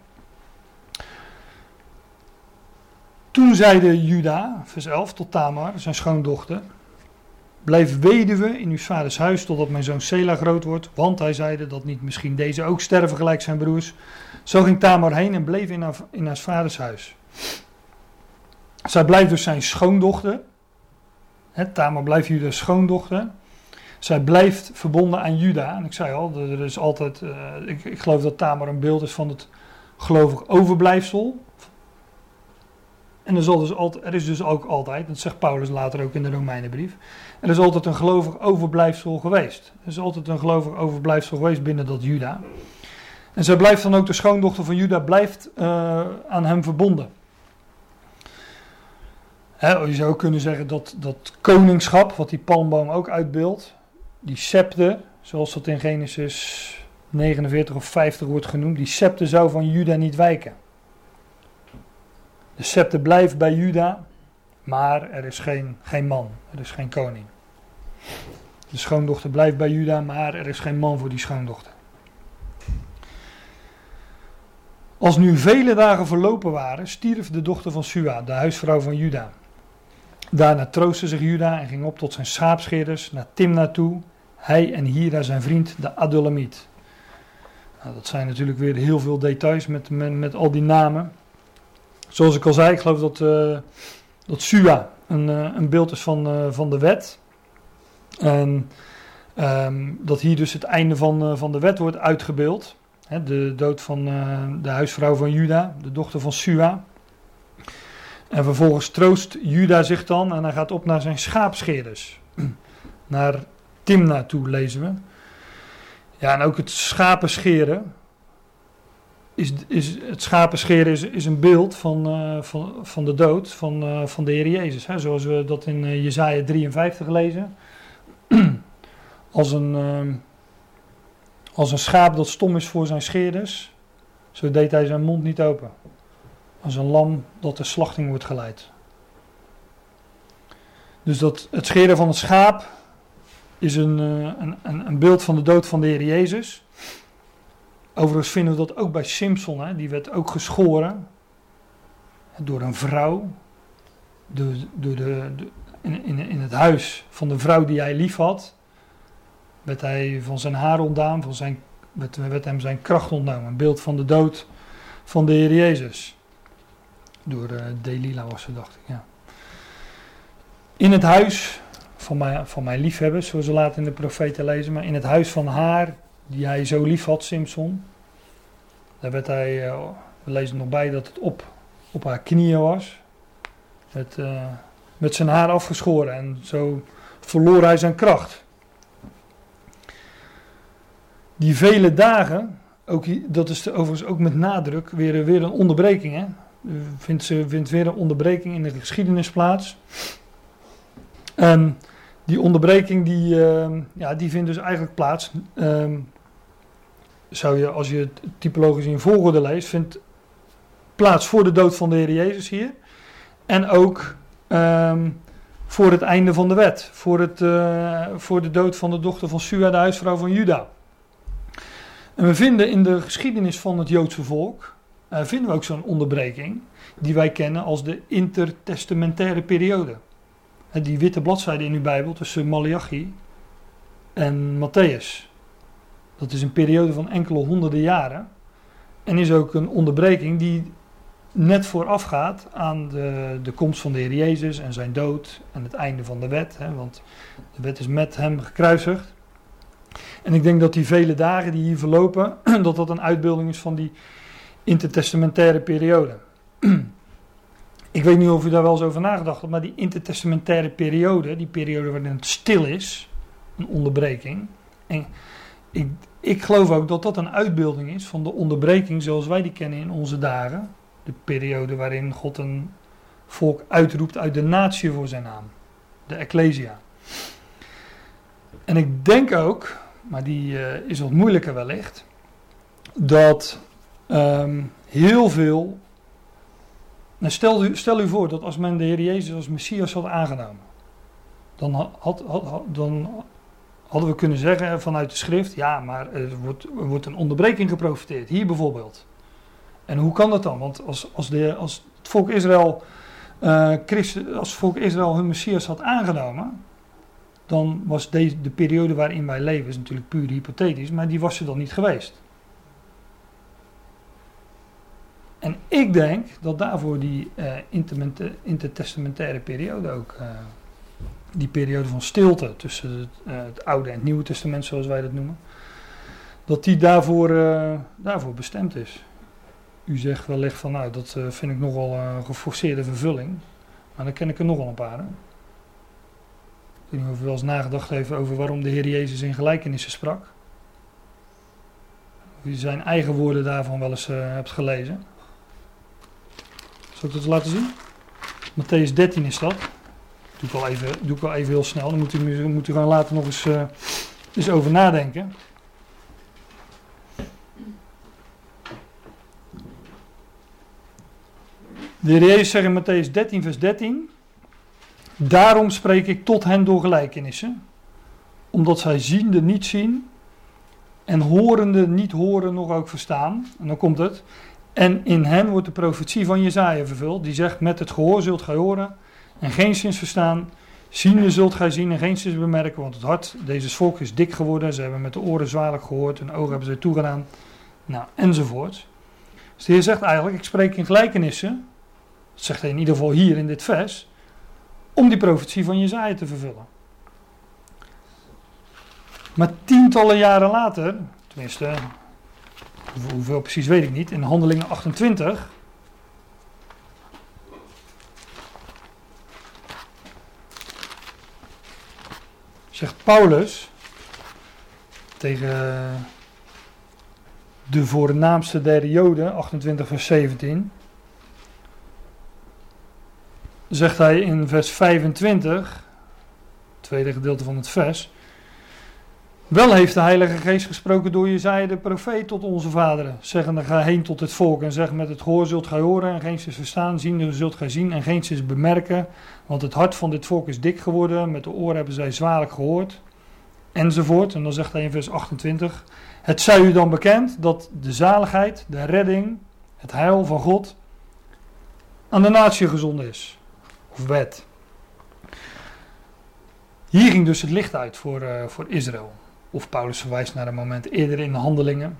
Toen zeide Juda, vers 11, tot Tamar, zijn schoondochter. Blijf weduwe in uw vaders huis totdat mijn zoon Sela groot wordt. Want hij zeide dat niet misschien deze ook sterven gelijk zijn broers. Zo ging Tamar heen en bleef in haar, in haar vaders huis. Zij blijft dus zijn schoondochter. Tamar blijft Juda's schoondochter. Zij blijft verbonden aan Juda. En ik zei al, er is altijd. Uh, ik, ik, geloof dat Tamar een beeld is van het gelovig overblijfsel. En er, zal dus altijd, er is dus ook altijd, dat zegt Paulus later ook in de Romeinenbrief. Er is altijd een gelovig overblijfsel geweest. Er is altijd een gelovig overblijfsel geweest binnen dat Juda. En zij blijft dan ook, de schoondochter van Juda, blijft uh, aan hem verbonden. Je zou kunnen zeggen dat dat koningschap, wat die palmboom ook uitbeeldt, die septe, zoals dat in Genesis 49 of 50 wordt genoemd, die septe zou van Juda niet wijken. De septe blijft bij Juda, maar er is geen, geen man, er is geen koning. De schoondochter blijft bij Juda, maar er is geen man voor die schoondochter. Als nu vele dagen verlopen waren, stierf de dochter van Sua, de huisvrouw van Juda. Daarna troostte zich Juda en ging op tot zijn schaapscheerders naar Timna toe, hij en Hira zijn vriend, de Adulamiet. Nou, dat zijn natuurlijk weer heel veel details met, met, al die namen. Zoals ik al zei, ik geloof dat, uh, dat Sua een, uh, een beeld is van, uh, van de wet. En um, dat hier dus het einde van, van de wet wordt uitgebeeld. He, de dood van de huisvrouw van Juda, de dochter van Sua. En vervolgens troost Juda zich dan en hij gaat op naar zijn schaapscheerders. Naar Timna toe lezen we. Ja, en ook het schapen scheren. Is, is, het schapen scheren is, is een beeld van, uh, van, van de dood van, uh, van de Heer Jezus. Hè? Zoals we dat in uh, Jezaja 53 lezen. als, een, als een schaap dat stom is voor zijn scheerders, zo deed hij zijn mond niet open. Als een lam dat de slachting wordt geleid. Dus dat, het scheren van het schaap is een, een, een beeld van de dood van de Heer Jezus. Overigens vinden we dat ook bij Simpson. Hè? Die werd ook geschoren door een vrouw. Door, de in, in, in, het huis van de vrouw die hij lief had. Werd hij van zijn haar ontdaan. Van zijn, werd, werd hem zijn kracht ontnomen. Een beeld van de dood van de Heer Jezus. Door uh, Delila was ze, dacht ik. Ja. In het huis van mijn, van mijn liefhebbers, zoals we later in de profeten lezen. Maar in het huis van haar, die hij zo lief had, Simpson. Daar werd hij, uh, we lezen nog bij dat het op, op haar knieën was. Met, uh, met zijn haar afgeschoren. En zo verloor hij zijn kracht. Die vele dagen, ook, dat is overigens ook met nadruk weer, weer een onderbreking. Hè? Vindt, ze, vindt weer een onderbreking in de geschiedenis plaats. En die onderbreking die, uh, ja, die vindt dus eigenlijk plaats. Um, zou je, als je het typologisch in volgorde leest, vindt plaats voor de dood van de Heer Jezus hier. En ook um, voor het einde van de wet. Voor, het, uh, voor de dood van de dochter van Sua, de huisvrouw van Juda. En we vinden in de geschiedenis van het Joodse volk, uh, vinden we ook zo'n onderbreking, die wij kennen als de intertestamentaire periode die witte bladzijde in uw Bijbel tussen Malachi en Matthäus. Dat is een periode van enkele honderden jaren. En is ook een onderbreking die net voorafgaat aan de, de komst van de Heer Jezus en zijn dood en het einde van de wet. Hè, want de wet is met hem gekruisigd. En ik denk dat die vele dagen die hier verlopen, dat dat een uitbeelding is van die intertestamentaire periode. Ik weet niet of u daar wel eens over nagedacht hebt, maar die intertestamentaire periode, die periode waarin het stil is, een onderbreking. En ik, ik geloof ook dat dat een uitbeelding is van de onderbreking zoals wij die kennen in onze dagen. De periode waarin God een volk uitroept uit de natie voor zijn naam. De Ecclesia. En ik denk ook, maar die uh, is wat moeilijker wellicht, dat um, heel veel nou, stel, u, stel u voor dat als men de Heer Jezus als Messias had aangenomen, dan, had, had, dan hadden we kunnen zeggen vanuit de schrift, ja, maar er wordt, er wordt een onderbreking geprofiteerd. Hier bijvoorbeeld. En hoe kan dat dan? Want als, als, de, als het volk Israël eh, Christus, als volk Israël hun Messias had aangenomen, dan was deze, de periode waarin wij leven, is natuurlijk puur hypothetisch, maar die was er dan niet geweest. En ik denk dat daarvoor die uh, intertestamentaire periode ook, uh, die periode van stilte tussen het, uh, het, Oude en het Nieuwe Testament, zoals wij dat noemen, dat die daarvoor, daarvoor bestemd is. U zegt wellicht van, nou, dat vind ik nogal een geforceerde vervulling, maar dan ken ik er nogal een paar. Ik weet niet of u wel eens nagedacht heeft over waarom de Heer Jezus in gelijkenissen sprak. Of u zijn eigen woorden daarvan wel eens hebt gelezen. Zal ik dat laten zien? Matthäus 13 is dat. Doe ik wel even, doe ik even heel snel. Dan moet u, moet u gewoon later nog eens, uh, eens over nadenken. De Heer Jezus zegt in Matthäus 13, vers 13. Daarom spreek ik tot hen door gelijkenissen. Omdat zij ziende niet zien. En horende niet horen, nog ook verstaan. En dan komt het. En in hen wordt de profetie van Jezaja vervuld. Die zegt, met het gehoor zult gij horen en geen zins verstaan. Ziende zult gij zien en geen zins bemerken, want het hart deze volk is dik geworden. Ze hebben met de oren zwaarlijk gehoord, en ogen hebben ze toegedaan. Nou, enzovoort. Dus de Heer zegt eigenlijk, ik spreek in gelijkenissen. Dat zegt hij in ieder geval hier in dit vers. Om die profetie van Jezaja te vervullen. Maar tientallen jaren later, tenminste hoeveel precies weet ik niet, in Handelingen 28. Zegt Paulus tegen de voornaamste der Joden, 28 vers 17. Zegt hij in vers 25, tweede gedeelte van het vers. Wel heeft de Heilige Geest gesproken door Jezaja de profeet tot onze vaderen, zeggende ga heen tot het volk en zeg met het gehoor zult gij horen en geen verstaan, zien zult gij zien en geen zins bemerken, want het hart van dit volk is dik geworden, met de oren hebben zij zwaarlijk gehoord, enzovoort. En dan zegt hij in vers 28, het zij u dan bekend dat de zaligheid, de redding, het heil van God aan de natie gezonden is, of wet. Hier ging dus het licht uit voor, uh, voor Israël. Of Paulus verwijst naar een moment eerder in de handelingen.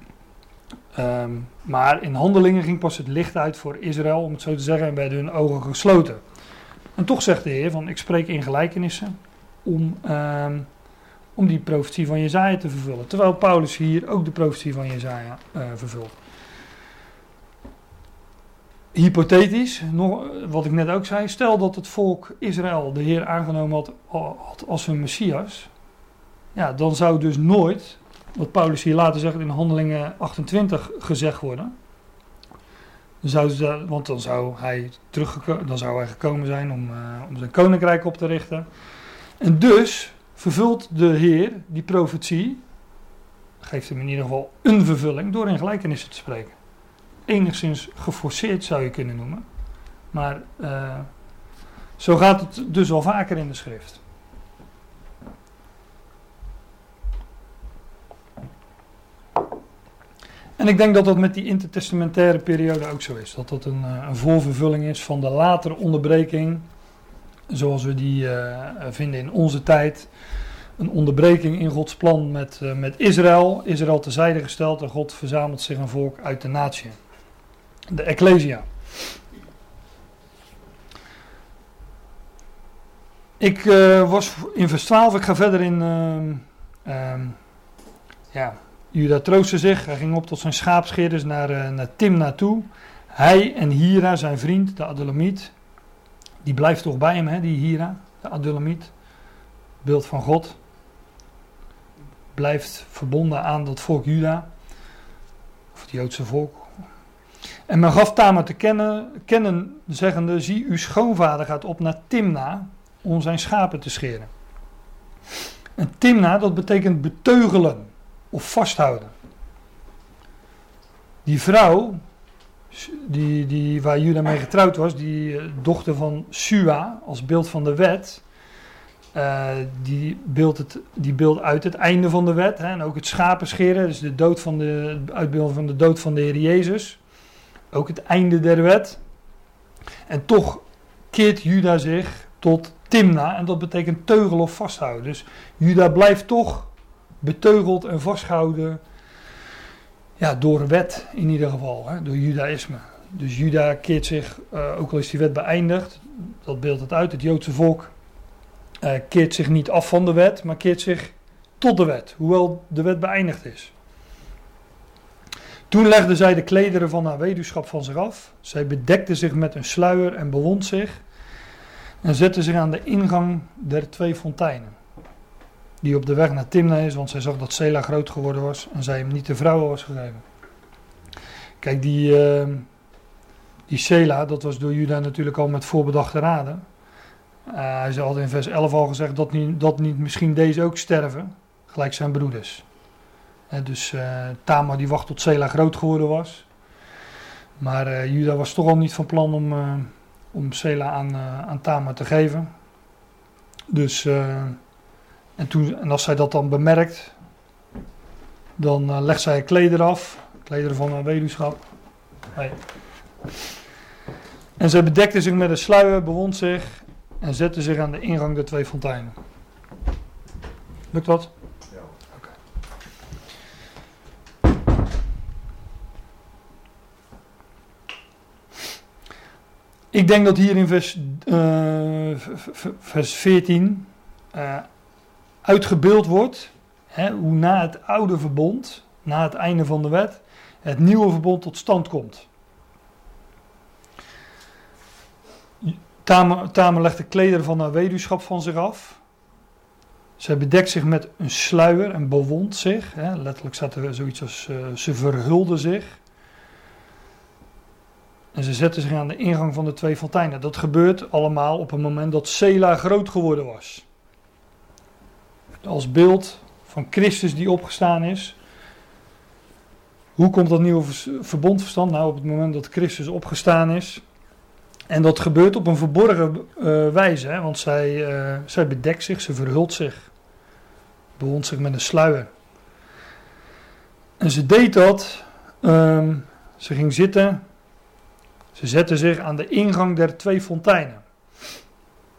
Ehm, maar in handelingen ging pas het licht uit voor Israël, om het zo te zeggen, en werden hun ogen gesloten. En toch zegt de Heer van, ik spreek in gelijkenissen om, um, om die profetie van Jezaja te vervullen. Terwijl Paulus hier ook de profetie van Jezaja uh, vervult. Hypothetisch, nog, wat ik net ook zei, stel dat het volk Israël de Heer aangenomen had, had als hun Messias, ja, dan zou dus nooit, wat Paulus hier later zegt in handelingen 28 gezegd worden. Zou want dan zou hij dan zou hij gekomen zijn om, uh, om zijn koninkrijk op te richten. En dus vervult de Heer die profetie, geeft hem in ieder geval een vervulling door in gelijkenissen te spreken. Enigszins geforceerd zou je kunnen noemen. Maar uh, zo gaat het dus al vaker in de schrift. En ik denk dat dat met die intertestamentaire periode ook zo is. Dat dat een, eh, een voorvervulling is van de latere onderbreking, zoals we die uh, vinden in onze tijd. Een onderbreking in Gods plan met, uh, met Israël. Israël terzijde gesteld en God verzamelt zich een volk uit de natie. De Ecclesia. Ik was in vers 12, ik ga verder in. Uh, ja, Juda troostte zich, hij ging op tot zijn schaapscheerders naar, uh, naar Timna toe. Hij en Hira, zijn vriend, de Adulamiet, die blijft toch bij hem, hè, die Hira, de Adulamiet, beeld van God. Blijft verbonden aan dat volk Juda, of het Joodse volk. En men gaf Tamar te kennen, kennen, zeggende, zie uw schoonvader gaat op naar Timna om zijn schapen te scheren. En Timna, dat betekent beteugelen of vasthouden. Die vrouw, die, die, waar Juda mee getrouwd was, die eh, dochter van Sua, als beeld van de wet, uh, die, beeldt het, die beeld uit het einde van de wet. Hè, en ook het schapenscheren, dus de dood van de, uitbeelding van de dood van de Heer Jezus. Ook het einde der wet. En toch keert Juda zich tot Timna en dat betekent teugel of vasthouden. Dus Juda blijft toch beteugeld en vastgehouden ja, door wet in ieder geval, hè, door judaïsme. Dus Juda keert zich, uh, ook al is die wet beëindigd, dat beeldt het uit, het Joodse volk uh, keert zich niet af van de wet, maar keert zich tot de wet, hoewel de wet beëindigd is. Toen legde zij de klederen van haar weduwschap van zich af. Zij bedekte zich met een sluier en bewond zich. En zette zich aan de ingang der twee fonteinen. Die op de weg naar Timna is, want zij zag dat Sela groot geworden was en zij hem niet de vrouwen was gegeven. Kijk, die, uh, die Sela, dat was door Juda natuurlijk al met voorbedachte raden. Uh, hij had in vers 11 al gezegd dat niet, dat niet misschien deze ook sterven, gelijk zijn broeders. Dus uh, Tamar die wacht tot Sela groot geworden was. Maar uh, Juda was toch al niet van plan om, om Sela aan, aan Tamar te geven. Dus, en, toen, en als zij dat dan bemerkt, dan legt zij kleder af, kleder van haar weduwschap. Hey. En zij bedekte zich met een sluier, bewond zich en zette zich aan de ingang der twee fonteinen. Lukt dat? Ja. Okay. Ik denk dat hier in vers, uh, vers 14 uh, uitgebeeld wordt hè, hoe na het oude verbond, na het einde van de wet, het nieuwe verbond tot stand komt. Tamer, legt de klederen van haar weduwschap van zich af. Zij bedekt zich met een sluier en bewond zich. Hè. Letterlijk staat er zoiets als uh, ze verhulde zich. En ze zetten zich aan de ingang van de twee fonteinen. Dat gebeurt allemaal op het moment dat Sela groot geworden was. Als beeld van Christus die opgestaan is. Hoe komt dat nieuwe verbond verstand? Nou, op het moment dat Christus opgestaan is, en dat gebeurt op een verborgen uh, wijze, hè, want zij, uh, zij bedekt zich, ze verhult zich, bewond zich met een sluier. En ze deed dat, um, ze ging zitten, ze zette zich aan de ingang der twee fonteinen.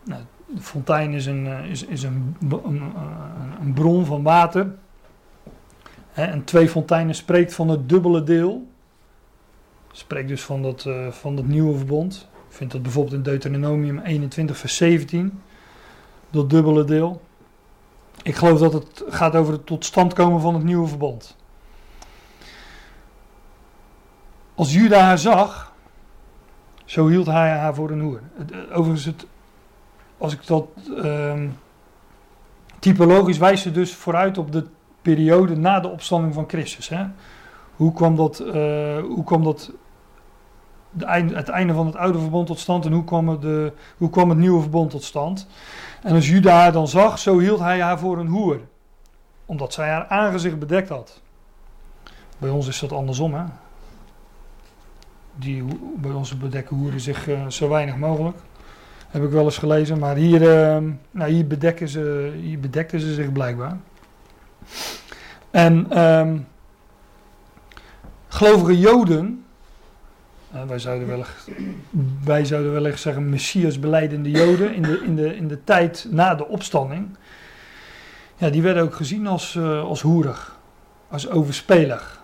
Nou, de fontein is een, uh, is, is een, een, een, bron van water. En twee fonteinen spreekt van het dubbele deel. Spreekt dus van dat, van dat nieuwe verbond. Je vindt dat bijvoorbeeld in Deuteronomium 21, vers 17. Dat dubbele deel. Ik geloof dat het gaat over het tot stand komen van het nieuwe verbond. Als Juda haar zag, zo hield hij haar voor een hoer. Overigens, het, als ik dat uh, typologisch wijst ze dus vooruit op de periode na de opstanding van Christus. Hè? Hoe, kwam dat, uh, hoe kwam dat einde, het einde van het oude verbond tot stand en hoe kwam, het, de, hoe kwam het nieuwe verbond tot stand. En als Juda haar dan zag, zo hield hij haar voor een hoer, omdat zij haar aangezicht bedekt had. Bij ons is dat andersom, hè? Die, bij ons bedekken hoeren zich uh, zo weinig mogelijk. Heb ik wel eens gelezen, maar hier, uh, nou, hier, bedekken ze, hier bedekten ze zich blijkbaar. En um, gelovige Joden uh, wij, zouden wel, wij zouden wellicht zeggen Messias beleidende Joden in de, in, de, in de tijd na de opstanding. Ja, die werden ook gezien als, uh, als hoerig, als overspelig.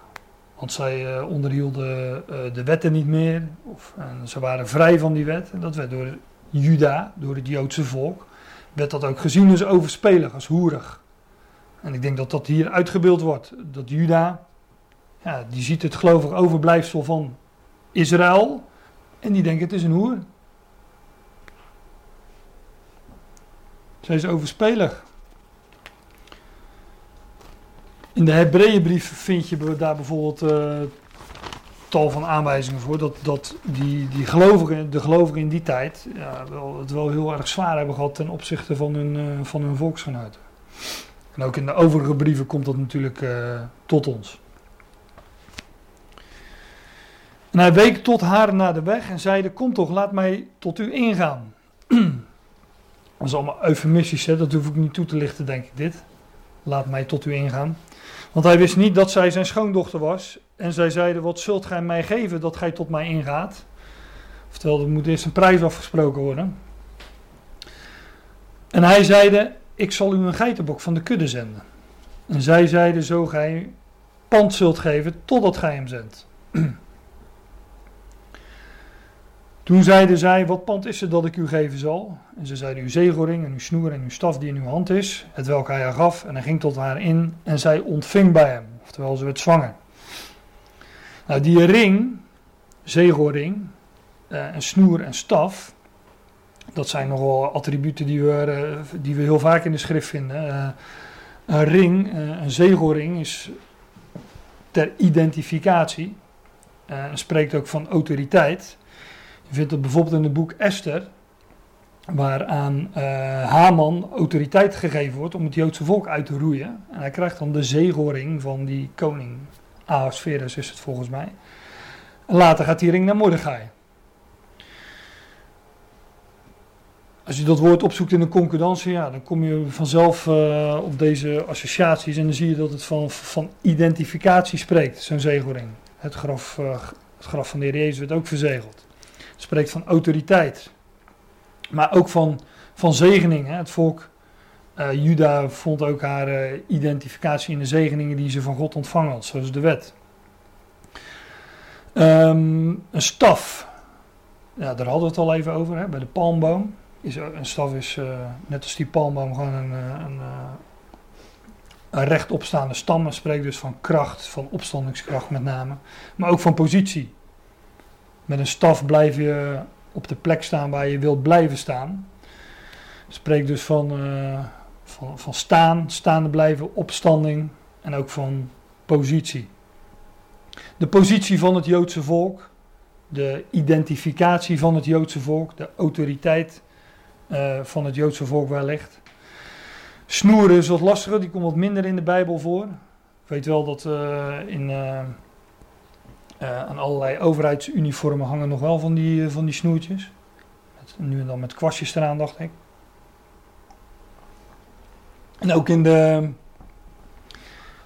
Want zij uh, onderhielden de wetten niet meer, of, en ze waren vrij van die wet. En dat werd door Juda, door het Joodse volk, werd dat ook gezien als overspelig, als hoerig. En ik denk dat dat hier uitgebeeld wordt. Dat Juda, ja, die ziet het gelovig overblijfsel van Israël. En die denken het is een hoer. Zij is overspelig. In de Hebreeënbrief vind je daar bijvoorbeeld uh, tal van aanwijzingen voor. Dat, dat die, die gelovigen, de gelovigen in die tijd ja, wel, het wel heel erg zwaar hebben gehad ten opzichte van hun, uh, van hun volksgenoten. En ook in de overige brieven komt dat natuurlijk uh, tot ons. En hij week tot haar naar de weg en zeide: Kom toch, laat mij tot u ingaan. Dat is allemaal eufemistisch, hè? dat hoef ik niet toe te lichten, denk ik. Dit. Laat mij tot u ingaan. Want hij wist niet dat zij zijn schoondochter was. En zij zeiden: Wat zult gij mij geven dat gij tot mij ingaat? Oftewel, er moet eerst een prijs afgesproken worden. En hij zeide, ik zal u een geitenbok van de kudde zenden. En zij zeiden, zo gij pand zult geven totdat gij hem zendt. Toen zeiden zij, wat pand is het dat ik u geven zal? En ze zeiden, uw zegelring en uw snoer en uw staf die in uw hand is, het welk hij haar gaf. En hij ging tot haar in en zij ontving bij hem, oftewel ze werd zwanger. Nou, die ring, zegelring, uh, en snoer en staf, dat zijn nogal attributen die we, uh, die we heel vaak in de schrift vinden. Uh, een ring, een zegelring, is ter identificatie. en spreekt ook van autoriteit. Je vindt het bijvoorbeeld in het boek Esther, waar aan uh, Haman autoriteit gegeven wordt om het Joodse volk uit te roeien. En hij krijgt dan de zegelring van die koning. Ahasverus is het volgens mij. Later gaat die ring naar Mordechai. Als je dat woord opzoekt in een concordantie, ja, dan kom je vanzelf uh, op deze associaties en dan zie je dat het van, van identificatie spreekt, zo'n zegelring. Het graf, uh, het graf van de Heer Jezus werd ook verzegeld spreekt van autoriteit. Maar ook van, van zegening. Hè. Het volk uh, Juda vond ook haar uh, identificatie in de zegeningen die ze van God ontvangen had, zoals de wet. Um, een staf. Ja, daar hadden we het al even over, hè, bij de palmboom. Is, een staf is, uh, net als die palmboom, gewoon een, een, een rechtopstaande stam. Het spreekt dus van kracht, van opstandingskracht met name. Maar ook van positie. Met een staf blijf je op de plek staan waar je wilt blijven staan. Spreekt dus van, van, van staan, staande blijven, opstanding en ook van positie. De positie van het Joodse volk, de identificatie van het Joodse volk, de autoriteit uh, van het Joodse volk ligt. Snoeren is wat lastiger, die komt wat minder in de Bijbel voor. Ik weet wel dat uh, in uh, aan allerlei overheidsuniformen hangen nog wel van die, van die snoertjes. Nu en dan met kwastjes eraan, dacht ik. En ook in de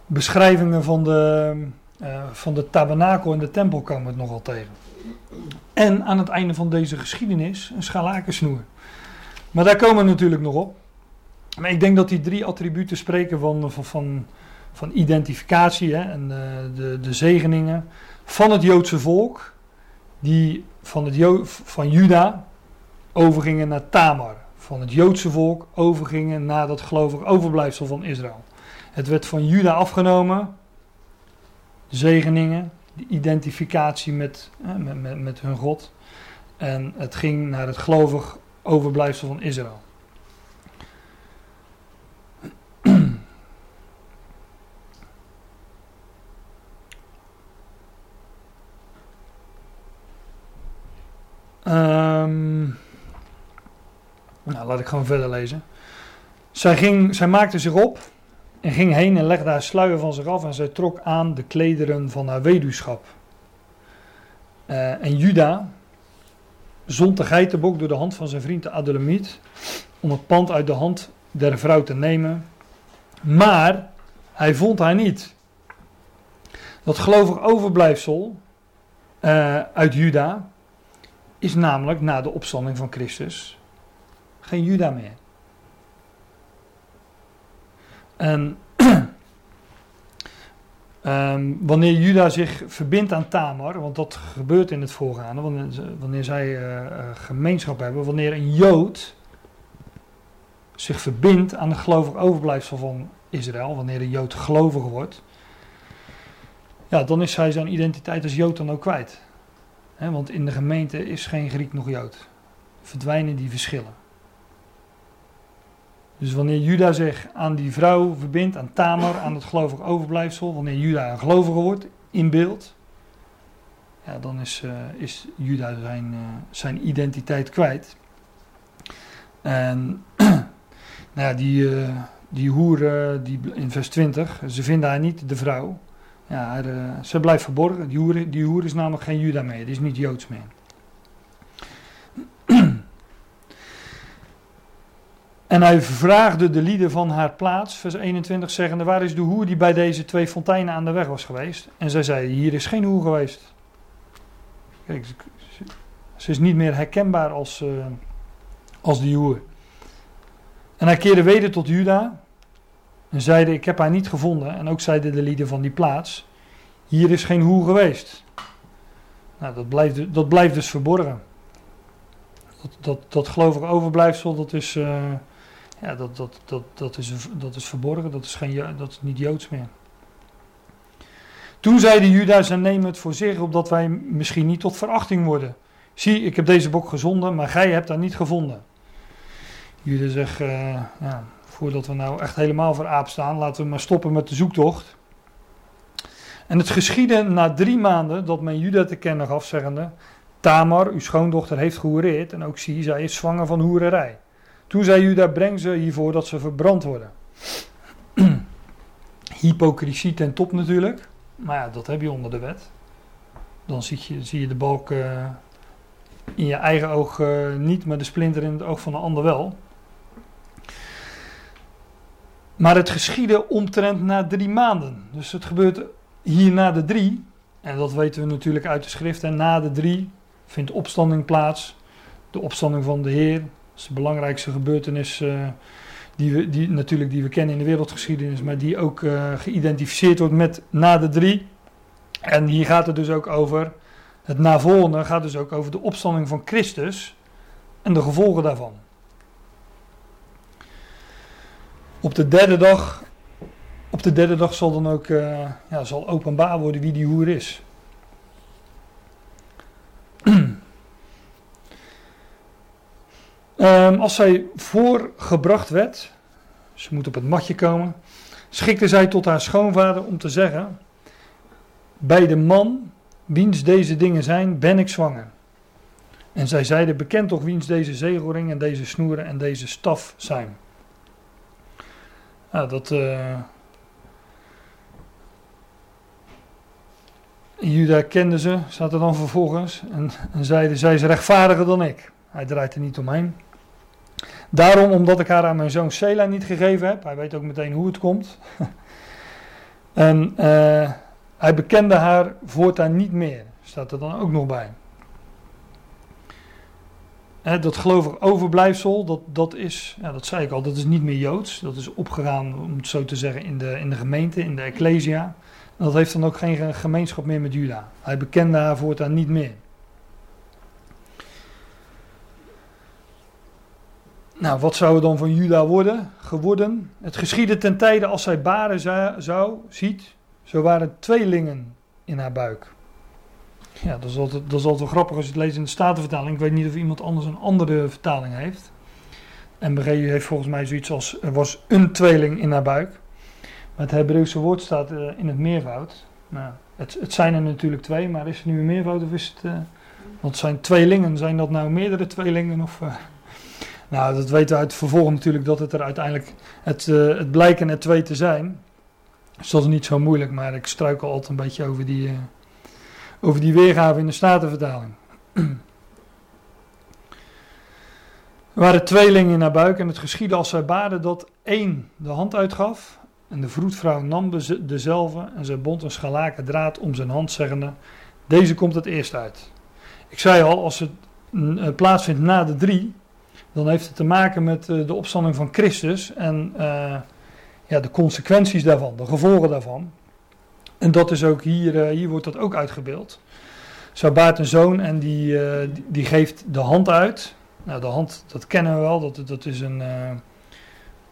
beschrijvingen van de, uh, van de tabernakel en de tempel komen we het nogal tegen. En aan het einde van deze geschiedenis een schalakensnoer. Maar daar komen we natuurlijk nog op. Maar ik denk dat die drie attributen spreken van, van, van, van identificatie hè, en de, de zegeningen van het Joodse volk, die van, het van Juda overgingen naar Tamar. Van het Joodse volk overgingen naar dat gelovig overblijfsel van Israël. Het werd van Juda afgenomen, zegeningen, de identificatie met, met, met, met hun God. En het ging naar het gelovig overblijfsel van Israël. Um, nou, laat ik gewoon verder lezen. Zij, ging, zij maakte zich op en ging heen en legde haar sluier van zich af en zij trok aan de klederen van haar weduwschap. Uh, en Juda zond de geitenbok door de hand van zijn vriend de Adulamiet om het pand uit de hand der vrouw te nemen. Maar hij vond haar niet. Dat gelovig overblijfsel uh, uit Juda is namelijk na de opstanding van Christus geen Juda meer. En um, wanneer Juda zich verbindt aan Tamar, want dat gebeurt in het voorgaande, wanneer, wanneer zij uh, gemeenschap hebben, wanneer een Jood zich verbindt aan de gelovig overblijfsel van Israël, wanneer een Jood gelovig wordt, ja, dan is hij zijn identiteit als Jood dan ook kwijt want in de gemeente is geen Griek nog Jood. Verdwijnen die verschillen. Dus wanneer Juda zich aan die vrouw verbindt, aan Tamar, aan het gelovig overblijfsel, wanneer Juda een gelovige wordt in beeld, ja, dan is, uh, is Juda zijn, uh, zijn identiteit kwijt. En nou ja, die, uh, die hoer die in vers 20, ze vinden haar niet, de vrouw. Ja, ze blijft verborgen. Die hoer, die hoer is namelijk geen Juda meer, die is niet Joods meer. En hij vraagde de lieden van haar plaats, vers 21, zeggende: Waar is de hoer die bij deze twee fonteinen aan de weg was geweest? En zij zeiden: Hier is geen hoer geweest. Kijk, ze, is niet meer herkenbaar als, uh, als die hoer. En hij keerde weder tot Juda en zeide: Ik heb haar niet gevonden. En ook zeiden de lieden van die plaats: Hier is geen hoer geweest. Nou, dat blijft, dat blijft dus verborgen. Dat, dat, dat gelovig overblijfsel, dat is, uh, ja, dat, dat, dat, dat, is, dat is verborgen. Dat is, geen, dat is niet joods meer. Toen zeiden Judas en neem het voor zich, opdat wij misschien niet tot verachting worden. Zie, ik heb deze bok gezonden, maar gij hebt haar niet gevonden. Judas zegt, uh, ja, voordat we nou echt helemaal voor aap staan, laten we maar stoppen met de zoektocht. En het geschiedde na drie maanden dat men Juda te kennen gaf, zeggende, Tamar, uw schoondochter, heeft gehoereerd en ook zie, zij is zwanger van hoererij. Toen zei Juda, breng ze hiervoor dat ze verbrand worden. Hypocrisie ten top natuurlijk. Maar ja, dat heb je onder de wet. Dan zie je, zie je de balk uh, in je eigen oog uh, niet, maar de splinter in het oog van de ander wel. Maar het geschiedde omtrent na drie maanden. Dus het gebeurt hier na de drie. En dat weten we natuurlijk uit de schrift. En na de drie vindt opstanding plaats. De opstanding van de Heer. Is de belangrijkste gebeurtenis uh, die we, die, natuurlijk die we kennen in de wereldgeschiedenis, maar die ook uh, geïdentificeerd wordt met na de drie. En hier gaat het dus ook over, het navolgende gaat dus ook over de opstanding van Christus en de gevolgen daarvan. Op de derde dag, op de derde dag zal dan ook uh, ja, zal openbaar worden wie die hoer is. Um, als zij voorgebracht werd, ze moet op het matje komen, schikte zij tot haar schoonvader om te zeggen: Bij de man, wiens deze dingen zijn, ben ik zwanger. En zij zeiden: Bekend toch wiens deze zegelring en deze snoeren en deze staf zijn. Nou, dat. Uh, Juda kende ze, staat er dan vervolgens, en, en zeiden: Zij is rechtvaardiger dan ik. Hij draait er niet omheen. Daarom, omdat ik haar aan mijn zoon Sela niet gegeven heb, hij weet ook meteen hoe het komt. en uh, hij bekende haar voortaan niet meer, staat er dan ook nog bij. Dat gelovig overblijfsel, dat, dat is, ja, dat zei ik al, dat is niet meer Joods. Dat is opgegaan, om het zo te zeggen, in de, in de gemeente, in de Ecclesia. Dat heeft dan ook geen gemeenschap meer met Juda. Hij bekende haar voortaan niet meer. Nou, wat zou er dan van Juda worden, geworden? Het geschiedde ten tijde als zij baren zou, ziet, zo waren tweelingen in haar buik. Ja, dat is, altijd, dat is altijd wel grappig als je het leest in de Statenvertaling. Ik weet niet of iemand anders een andere vertaling heeft. MBG heeft volgens mij zoiets als, er was een tweeling in haar buik. Maar het Hebreeuwse woord staat uh, in het meervoud. Nou, het, het, zijn er natuurlijk twee, maar is het nu een meervoud of is het... Uh, want zijn tweelingen, zijn dat nou meerdere tweelingen of... Uh, nou, dat weten we uit vervolg natuurlijk dat het er uiteindelijk, het, uh, het blijken er twee te zijn. Dus dat is niet zo moeilijk, maar ik struikel altijd een beetje over die, uh, over die weergave in de Statenvertaling. Er waren tweelingen in haar buik en het geschiedde als zij baden dat één de hand uitgaf. En de vroedvrouw nam dezelfde en zij bond een scharlaken draad om zijn hand, zeggende: Deze komt het eerst uit. Ik zei al, als het uh, plaatsvindt na de drie, dan heeft het te maken met uh, de opstanding van Christus en uh, ja, de consequenties daarvan, de gevolgen daarvan. En dat is ook hier, uh, hier wordt dat ook uitgebeeld. Zo baart een zoon en die, die, die, geeft de hand uit. Nou, de hand, dat kennen we wel, dat, dat is een,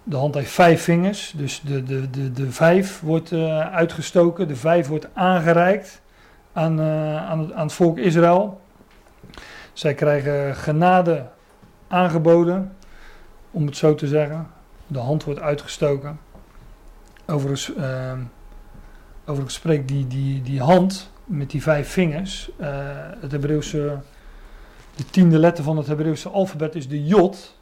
de hand heeft vijf vingers, dus de, de, de, de vijf wordt uitgestoken, de vijf wordt aangereikt aan, aan, het, aan het volk Israël. Zij krijgen genade aangeboden, om het zo te zeggen. De hand wordt uitgestoken. Overigens, uh, overigens spreekt die, die, die hand met die vijf vingers, uh, het Hebreeuwse, de tiende letter van het Hebreeuwse alfabet is de jot.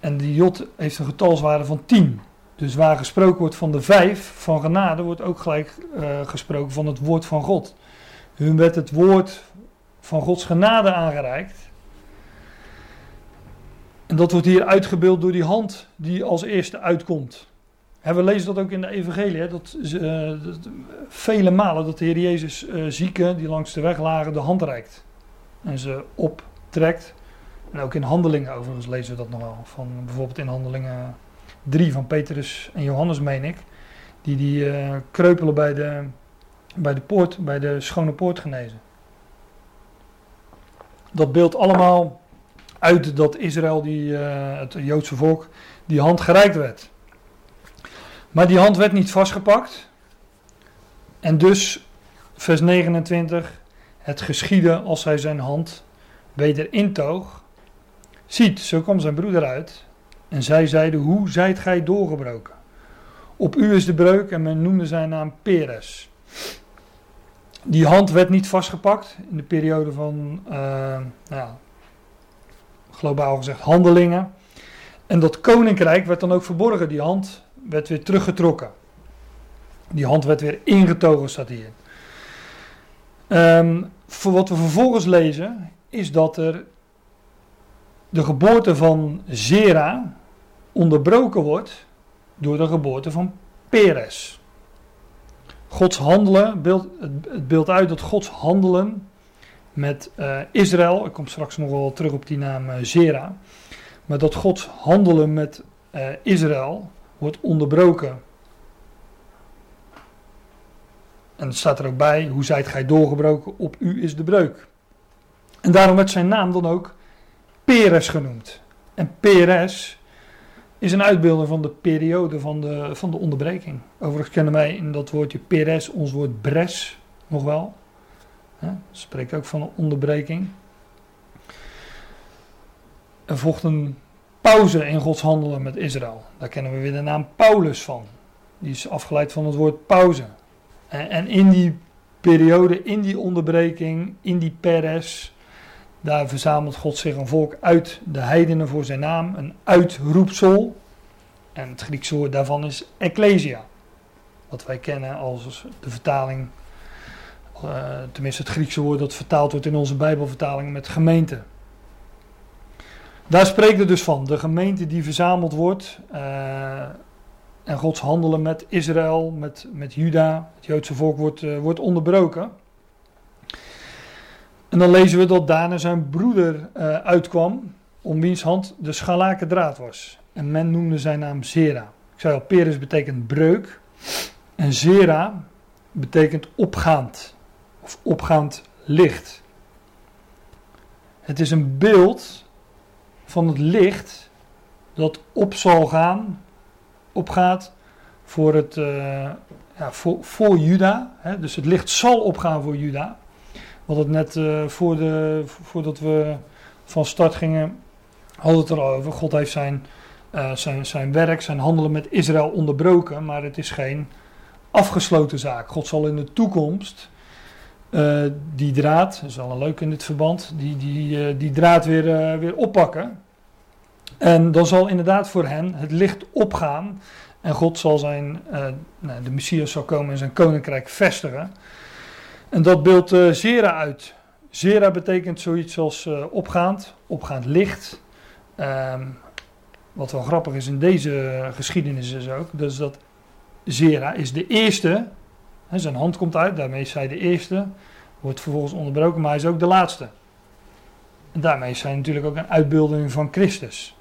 En die jot heeft een getalswaarde van 10. Dus waar gesproken wordt van de vijf van genade, wordt ook gelijk uh, gesproken van het woord van God. Hun werd het woord van Gods genade aangereikt. En dat wordt hier uitgebeeld door die hand die als eerste uitkomt. we lezen dat ook in de evangelie, hè, dat, dat, vele malen dat de Heer Jezus uh, zieken die langs de weg lagen de hand reikt. en ze optrekt. En ook in handelingen overigens lezen we dat nog wel. Van bijvoorbeeld in handelingen 3 van Petrus en Johannes, meen ik. Die die uh, kreupelen bij de, bij de poort, bij de schone poort genezen. Dat beeld allemaal uit dat Israël, die, uh, het Joodse volk, die hand gereikt werd. Maar die hand werd niet vastgepakt. En dus, vers 29, het geschiedde als hij zijn hand weder intoog. Ziet, zo kwam zijn broeder uit. En zij zeiden, hoe zijt gij doorgebroken? Op u is de breuk en men noemde zijn naam Peres. Die hand werd niet vastgepakt in de periode van, uh, nou, globaal gezegd, handelingen. En dat koninkrijk werd dan ook verborgen. Die hand werd weer teruggetrokken. Die hand werd weer ingetogen, staat hier. Um, voor wat we vervolgens lezen, is dat er de geboorte van Zera onderbroken wordt door de geboorte van Peres. Gods handelen, beeld, het beeld uit dat Gods handelen met uh, Israël, ik kom straks nog wel terug op die naam uh, Zera, maar dat Gods handelen met uh, Israël wordt onderbroken. En het staat er ook bij, hoe zijt gij doorgebroken, op u is de breuk. En daarom werd zijn naam dan ook Peres genoemd. En Peres is een uitbeelding van de periode van de, van de onderbreking. Overigens kennen wij in dat woordje Peres ons woord bres nog wel. Dat spreekt ook van een onderbreking. Er volgt een pauze in Gods handelen met Israël. Daar kennen we weer de naam Paulus van. Die is afgeleid van het woord pauze. En, en in die periode, in die onderbreking, in die peres, daar verzamelt God zich een volk uit de heidenen voor zijn naam, een uitroepsel. En het Griekse woord daarvan is ecclesia. Wat wij kennen als de vertaling, tenminste het Griekse woord dat vertaald wordt in onze Bijbelvertaling met gemeente. Daar spreekt het dus van, de gemeente die verzameld wordt uh, en Gods handelen met Israël, met, met Juda, het Joodse volk, wordt, uh, wordt onderbroken. En dan lezen we dat daarna zijn broeder uitkwam, om wiens hand de scharlaken draad was. En men noemde zijn naam Zera. Ik zei al, Peres betekent breuk. En Zera betekent opgaand. Of opgaand licht. Het is een beeld van het licht dat op zal gaan, opgaat voor, het, uh, ja, voor, Juda. Hè? Dus het licht zal opgaan voor Juda. Wat het net uh, voor de, voordat we van start gingen, hadden het erover. God heeft zijn, uh, zijn, zijn werk, zijn handelen met Israël onderbroken, maar het is geen afgesloten zaak. God zal in de toekomst uh, die draad, dat is wel een leuk in dit verband, die, die, die draad weer, weer oppakken. En dan zal inderdaad voor hen het licht opgaan. En God zal zijn, nou, de Messias zal komen en zijn koninkrijk vestigen. En dat beeldt Zera uit. Zera betekent zoiets als opgaand, opgaand licht. Um, wat wel grappig is in deze geschiedenis is ook, dus dat Zera is de eerste. Zijn hand komt uit, daarmee is hij de eerste. Wordt vervolgens onderbroken, maar hij is ook de laatste. En daarmee is hij natuurlijk ook een uitbeelding van Christus,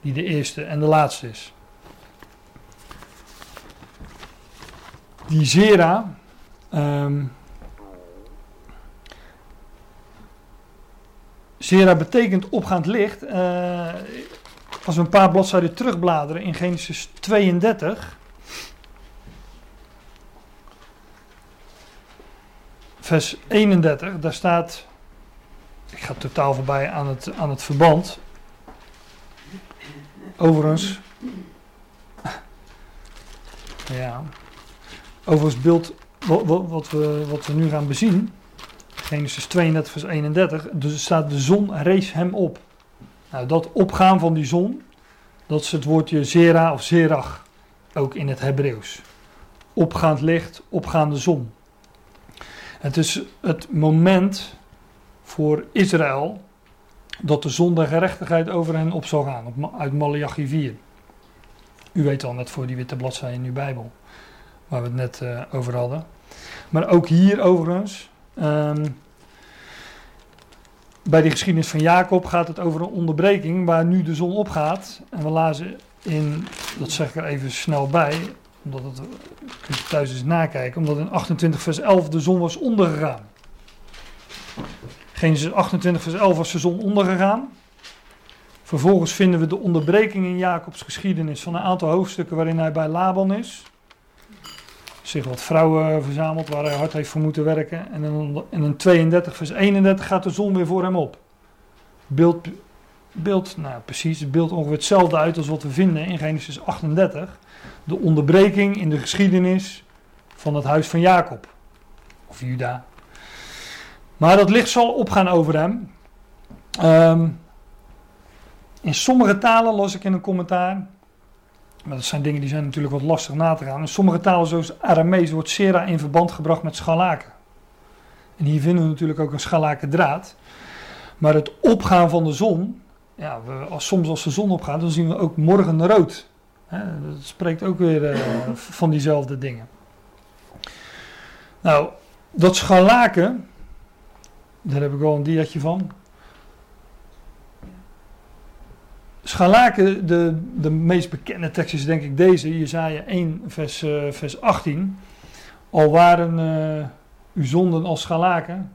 die de eerste en de laatste is. Die Zera, um, Zera betekent opgaand licht. Uh, als we een paar bladzijden terugbladeren in Genesis 32. Vers 31, daar staat. Ik ga totaal voorbij aan het, aan het verband. Overigens. Ja. Overigens beeld wat, we, wat we nu gaan bezien Genesis 32, vers 31. Dus staat de zon rees hem op. Nou, dat opgaan van die zon, dat is het woordje zera of zerach, ook in het Hebreeuws. Opgaand licht, opgaande zon. Het is het moment voor Israël dat de zon der gerechtigheid over hen op zal gaan, uit Malachi 4. U weet al net voor die witte bladzijde in uw Bijbel, waar we het net uh, over hadden. Maar ook hier overigens, Um, bij de geschiedenis van Jacob gaat het over een onderbreking waar nu de zon opgaat. En we lazen in, dat zeg ik er even snel bij, omdat het, kunt je thuis eens nakijken, omdat in 28 vers 11 de zon was ondergegaan. Genesis 28 vers 11 was de zon ondergegaan. Vervolgens vinden we de onderbreking in Jacobs geschiedenis van een aantal hoofdstukken waarin hij bij Laban is. Zich wat vrouwen verzamelt waar hij hard heeft voor moeten werken. En in een 32 vers 31 gaat de zon weer voor hem op. Beeld, beeld nou precies, beeld ongeveer hetzelfde uit als wat we vinden in Genesis 38. De onderbreking in de geschiedenis van het huis van Jacob. Of Juda. Maar dat licht zal opgaan over hem. Um, in sommige talen las ik in een commentaar. Maar dat zijn dingen die zijn natuurlijk wat lastig na te gaan. In sommige talen, zoals Aramees, wordt Sera in verband gebracht met scharlaken. En hier vinden we natuurlijk ook een scharlaken draad. Maar het opgaan van de zon, ja, we, als, soms als de zon opgaat, dan zien we ook morgen rood. Dat spreekt ook weer uh, van diezelfde dingen. Nou, dat scharlaken, daar heb ik wel een diatje van. Scharlaken, de, de meest bekende tekst is denk ik deze, Jezaja 1 vers, uh, vers 18. Al waren uh, uw zonden als scharlaken.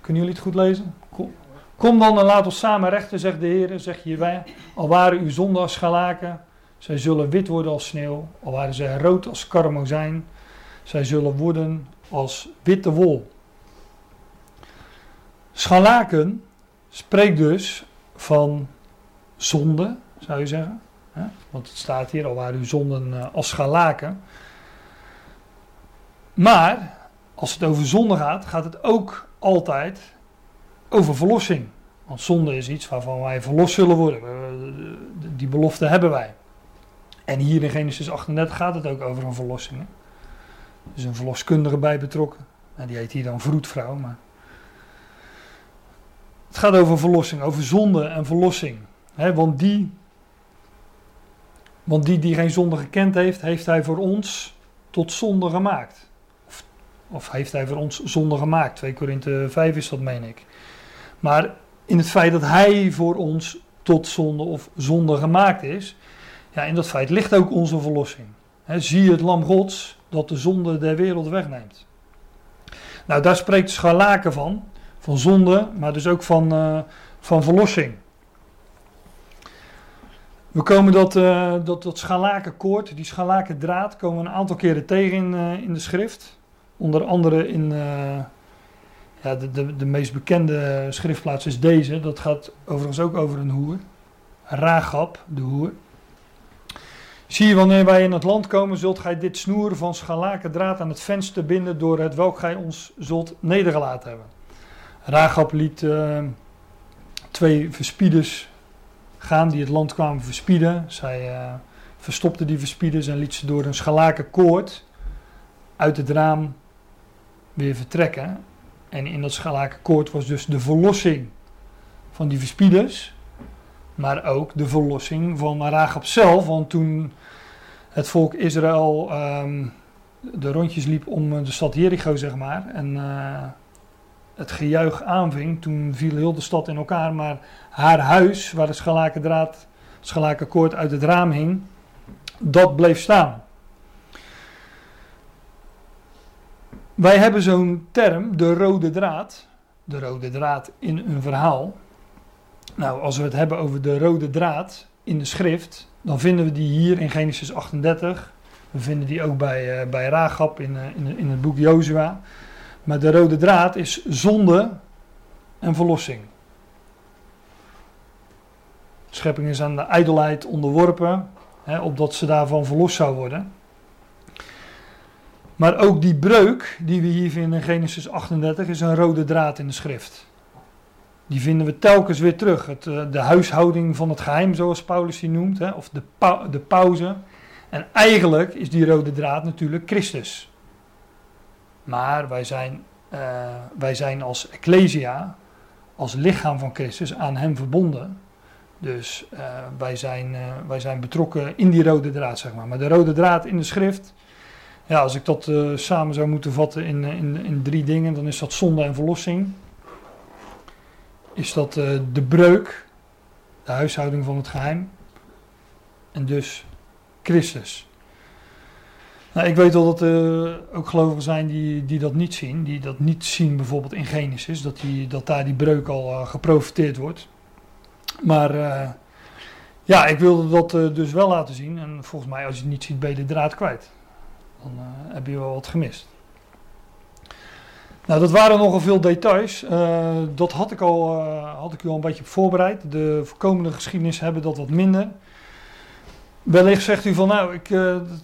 Kunnen jullie het goed lezen? Kom, kom dan en laat ons samen rechten, zegt de Heer, zegt wij. Al waren uw zonden als scharlaken, zij zullen wit worden als sneeuw. Al waren zij rood als karmozijn, zij zullen worden als witte wol. Scharlaken spreekt dus van zonde, zou je zeggen. Want het staat hier, al waren uw zonden eh, als scharlaken. Maar, als het over zonde gaat, gaat het ook altijd over verlossing. Want zonde is iets waarvan wij verlost zullen worden. Die belofte hebben wij. En hier in Genesis 38 gaat het ook over een verlossing. Er is een verloskundige bij betrokken. Nou, die heet hier dan vroedvrouw, maar het gaat over verlossing, over zonde en verlossing. want, die, want die die geen zonde gekend heeft, heeft hij voor ons tot zonde gemaakt. Of, of heeft hij voor ons zonde gemaakt. 2 Korinthe 5 is dat, meen ik. Maar in het feit dat hij voor ons tot zonde of zonde gemaakt is, ja, in dat feit ligt ook onze verlossing. zie het lam gods dat de zonde der wereld wegneemt. Nou, daar spreekt Scharlaken van van zonde, maar dus ook van, uh, van verlossing. We komen dat, uh, dat, dat scharlakenkoord, die scharlakendraad, komen we een aantal keren tegen in, uh, in de schrift. Onder andere in de, de, meest bekende schriftplaats is deze. Dat gaat overigens ook over een hoer. Ragab, de hoer. Zie je, wanneer wij in het land komen, zult gij dit snoer van scharlakendraad aan het venster binden, door het welk gij ons zult nedergelaten hebben. Ragab liet uh, twee verspieders gaan die het land kwamen verspieden. Zij uh, verstopte die verspieders en liet ze door een schalaken koord uit het raam weer vertrekken. En in dat schalaken koord was dus de verlossing van die verspieders. Maar ook de verlossing van Ragab zelf. Want toen het volk Israël um, de rondjes liep om de stad Jericho, zeg maar. En uh, het gejuich aanving, toen viel heel de stad in elkaar. Maar haar huis, waar de schalaken draad, schalaken koord uit het raam hing, dat bleef staan. Wij hebben zo'n term, de rode draad. De rode draad in een verhaal. Nou, als we het hebben over de rode draad in de schrift, dan vinden we die hier in Genesis 38. We vinden die ook bij, uh, bij Ragab in, uh, in, in het boek Jozua. Maar de rode draad is zonde en verlossing. De schepping is aan de ijdelheid onderworpen, hè, opdat ze daarvan verlost zou worden. Maar ook die breuk die we hier vinden in Genesis 38 is een rode draad in de schrift. Die vinden we telkens weer terug. Het, eh, de huishouding van het geheim, zoals Paulus die noemt, hè, of de, de pauze. En eigenlijk is die rode draad natuurlijk Christus. Maar wij zijn, uh, wij zijn als Ecclesia, als lichaam van Christus, aan Hem verbonden. Dus uh, wij, zijn, wij zijn betrokken in die rode draad, zeg maar. Maar de rode draad in de schrift, ja, als ik dat samen zou moeten vatten in, in, in drie dingen, dan is dat zonde en verlossing. is dat eh, de breuk, de huishouding van het geheim, en dus Christus. Nou, ik weet wel dat er ook gelovigen zijn die, die dat niet zien. Die dat niet zien bijvoorbeeld in Genesis. Dat, die, dat daar die breuk al geprofiteerd wordt. Maar ja, ik wilde dat dus wel laten zien. En volgens mij als je het niet ziet ben je de draad kwijt. Dan heb je wel wat gemist. Nou, dat waren nogal veel details. dat had ik, al, had ik u al een beetje voorbereid. De komende geschiedenis hebben dat wat minder. Wellicht zegt u van nou, ik,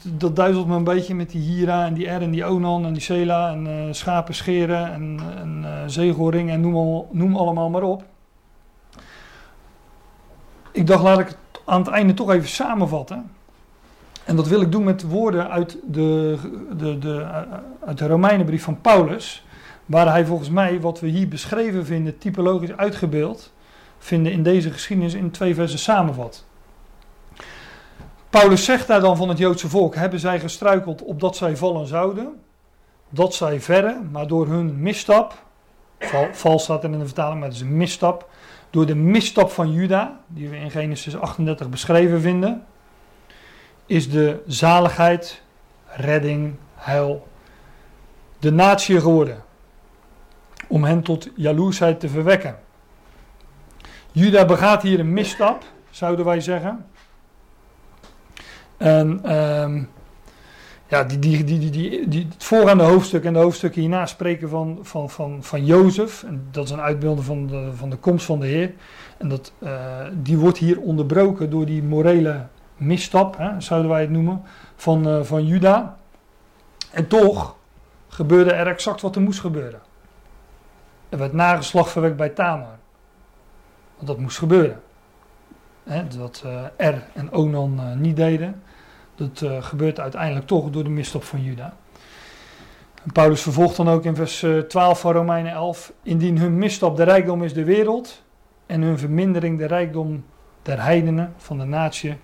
dat, duizelt me een beetje met die Hira en die R en die Onan en die Sela en schapen scheren en, en en noem, noem allemaal maar op. Ik dacht laat ik het aan het einde toch even samenvatten. En dat wil ik doen met woorden uit de, de, de, uit de Romeinenbrief van Paulus. Waar hij volgens mij wat we hier beschreven vinden, typologisch uitgebeeld, vinden in deze geschiedenis in twee versen samenvat. Paulus zegt daar dan van het Joodse volk: hebben zij gestruikeld opdat zij vallen zouden? Dat zij verre, maar door hun misstap, val, staat er in de vertaling, maar het is een misstap. Door de misstap van Juda, die we in Genesis 38 beschreven vinden, is de zaligheid, redding, heil de natie geworden. Om hen tot jaloersheid te verwekken. Juda begaat hier een misstap, zouden wij zeggen. En um, ja, die, die, die, die, die, het voorgaande hoofdstuk en de hoofdstukken hierna spreken van, van, van, van Jozef. En dat is een uitbeelding van de, van de komst van de Heer. En dat, uh, die wordt hier onderbroken door die morele misstap, hè, zouden wij het noemen, van, uh, van Juda. En toch gebeurde er exact wat er moest gebeuren. Er werd nageslag verwekt bij Tamar. Want dat moest gebeuren. Hè, dat uh, R en Onan niet deden. Dat gebeurt uiteindelijk toch door de misstap van Juda. En Paulus vervolgt dan ook in vers 12 van Romeinen 11: Indien hun misstap de rijkdom is de wereld en hun vermindering de rijkdom der heidenen van de natie,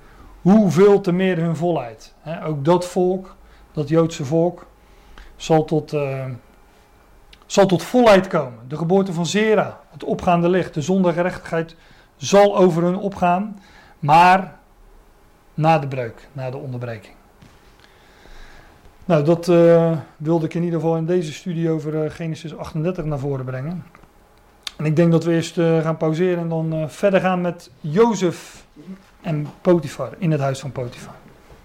hoeveel te meer hun volheid. He, ook dat volk, dat Joodse volk, zal tot, uh, zal tot volheid komen. De geboorte van Zera, het opgaande licht, de zondergerechtigheid zal over hun opgaan, maar na de breuk, na de onderbreking. Nou, dat uh, wilde ik in ieder geval in deze studie over uh, Genesis 38 naar voren brengen. En ik denk dat we eerst gaan pauzeren en dan verder gaan met Jozef en Potifar in het huis van Potifar.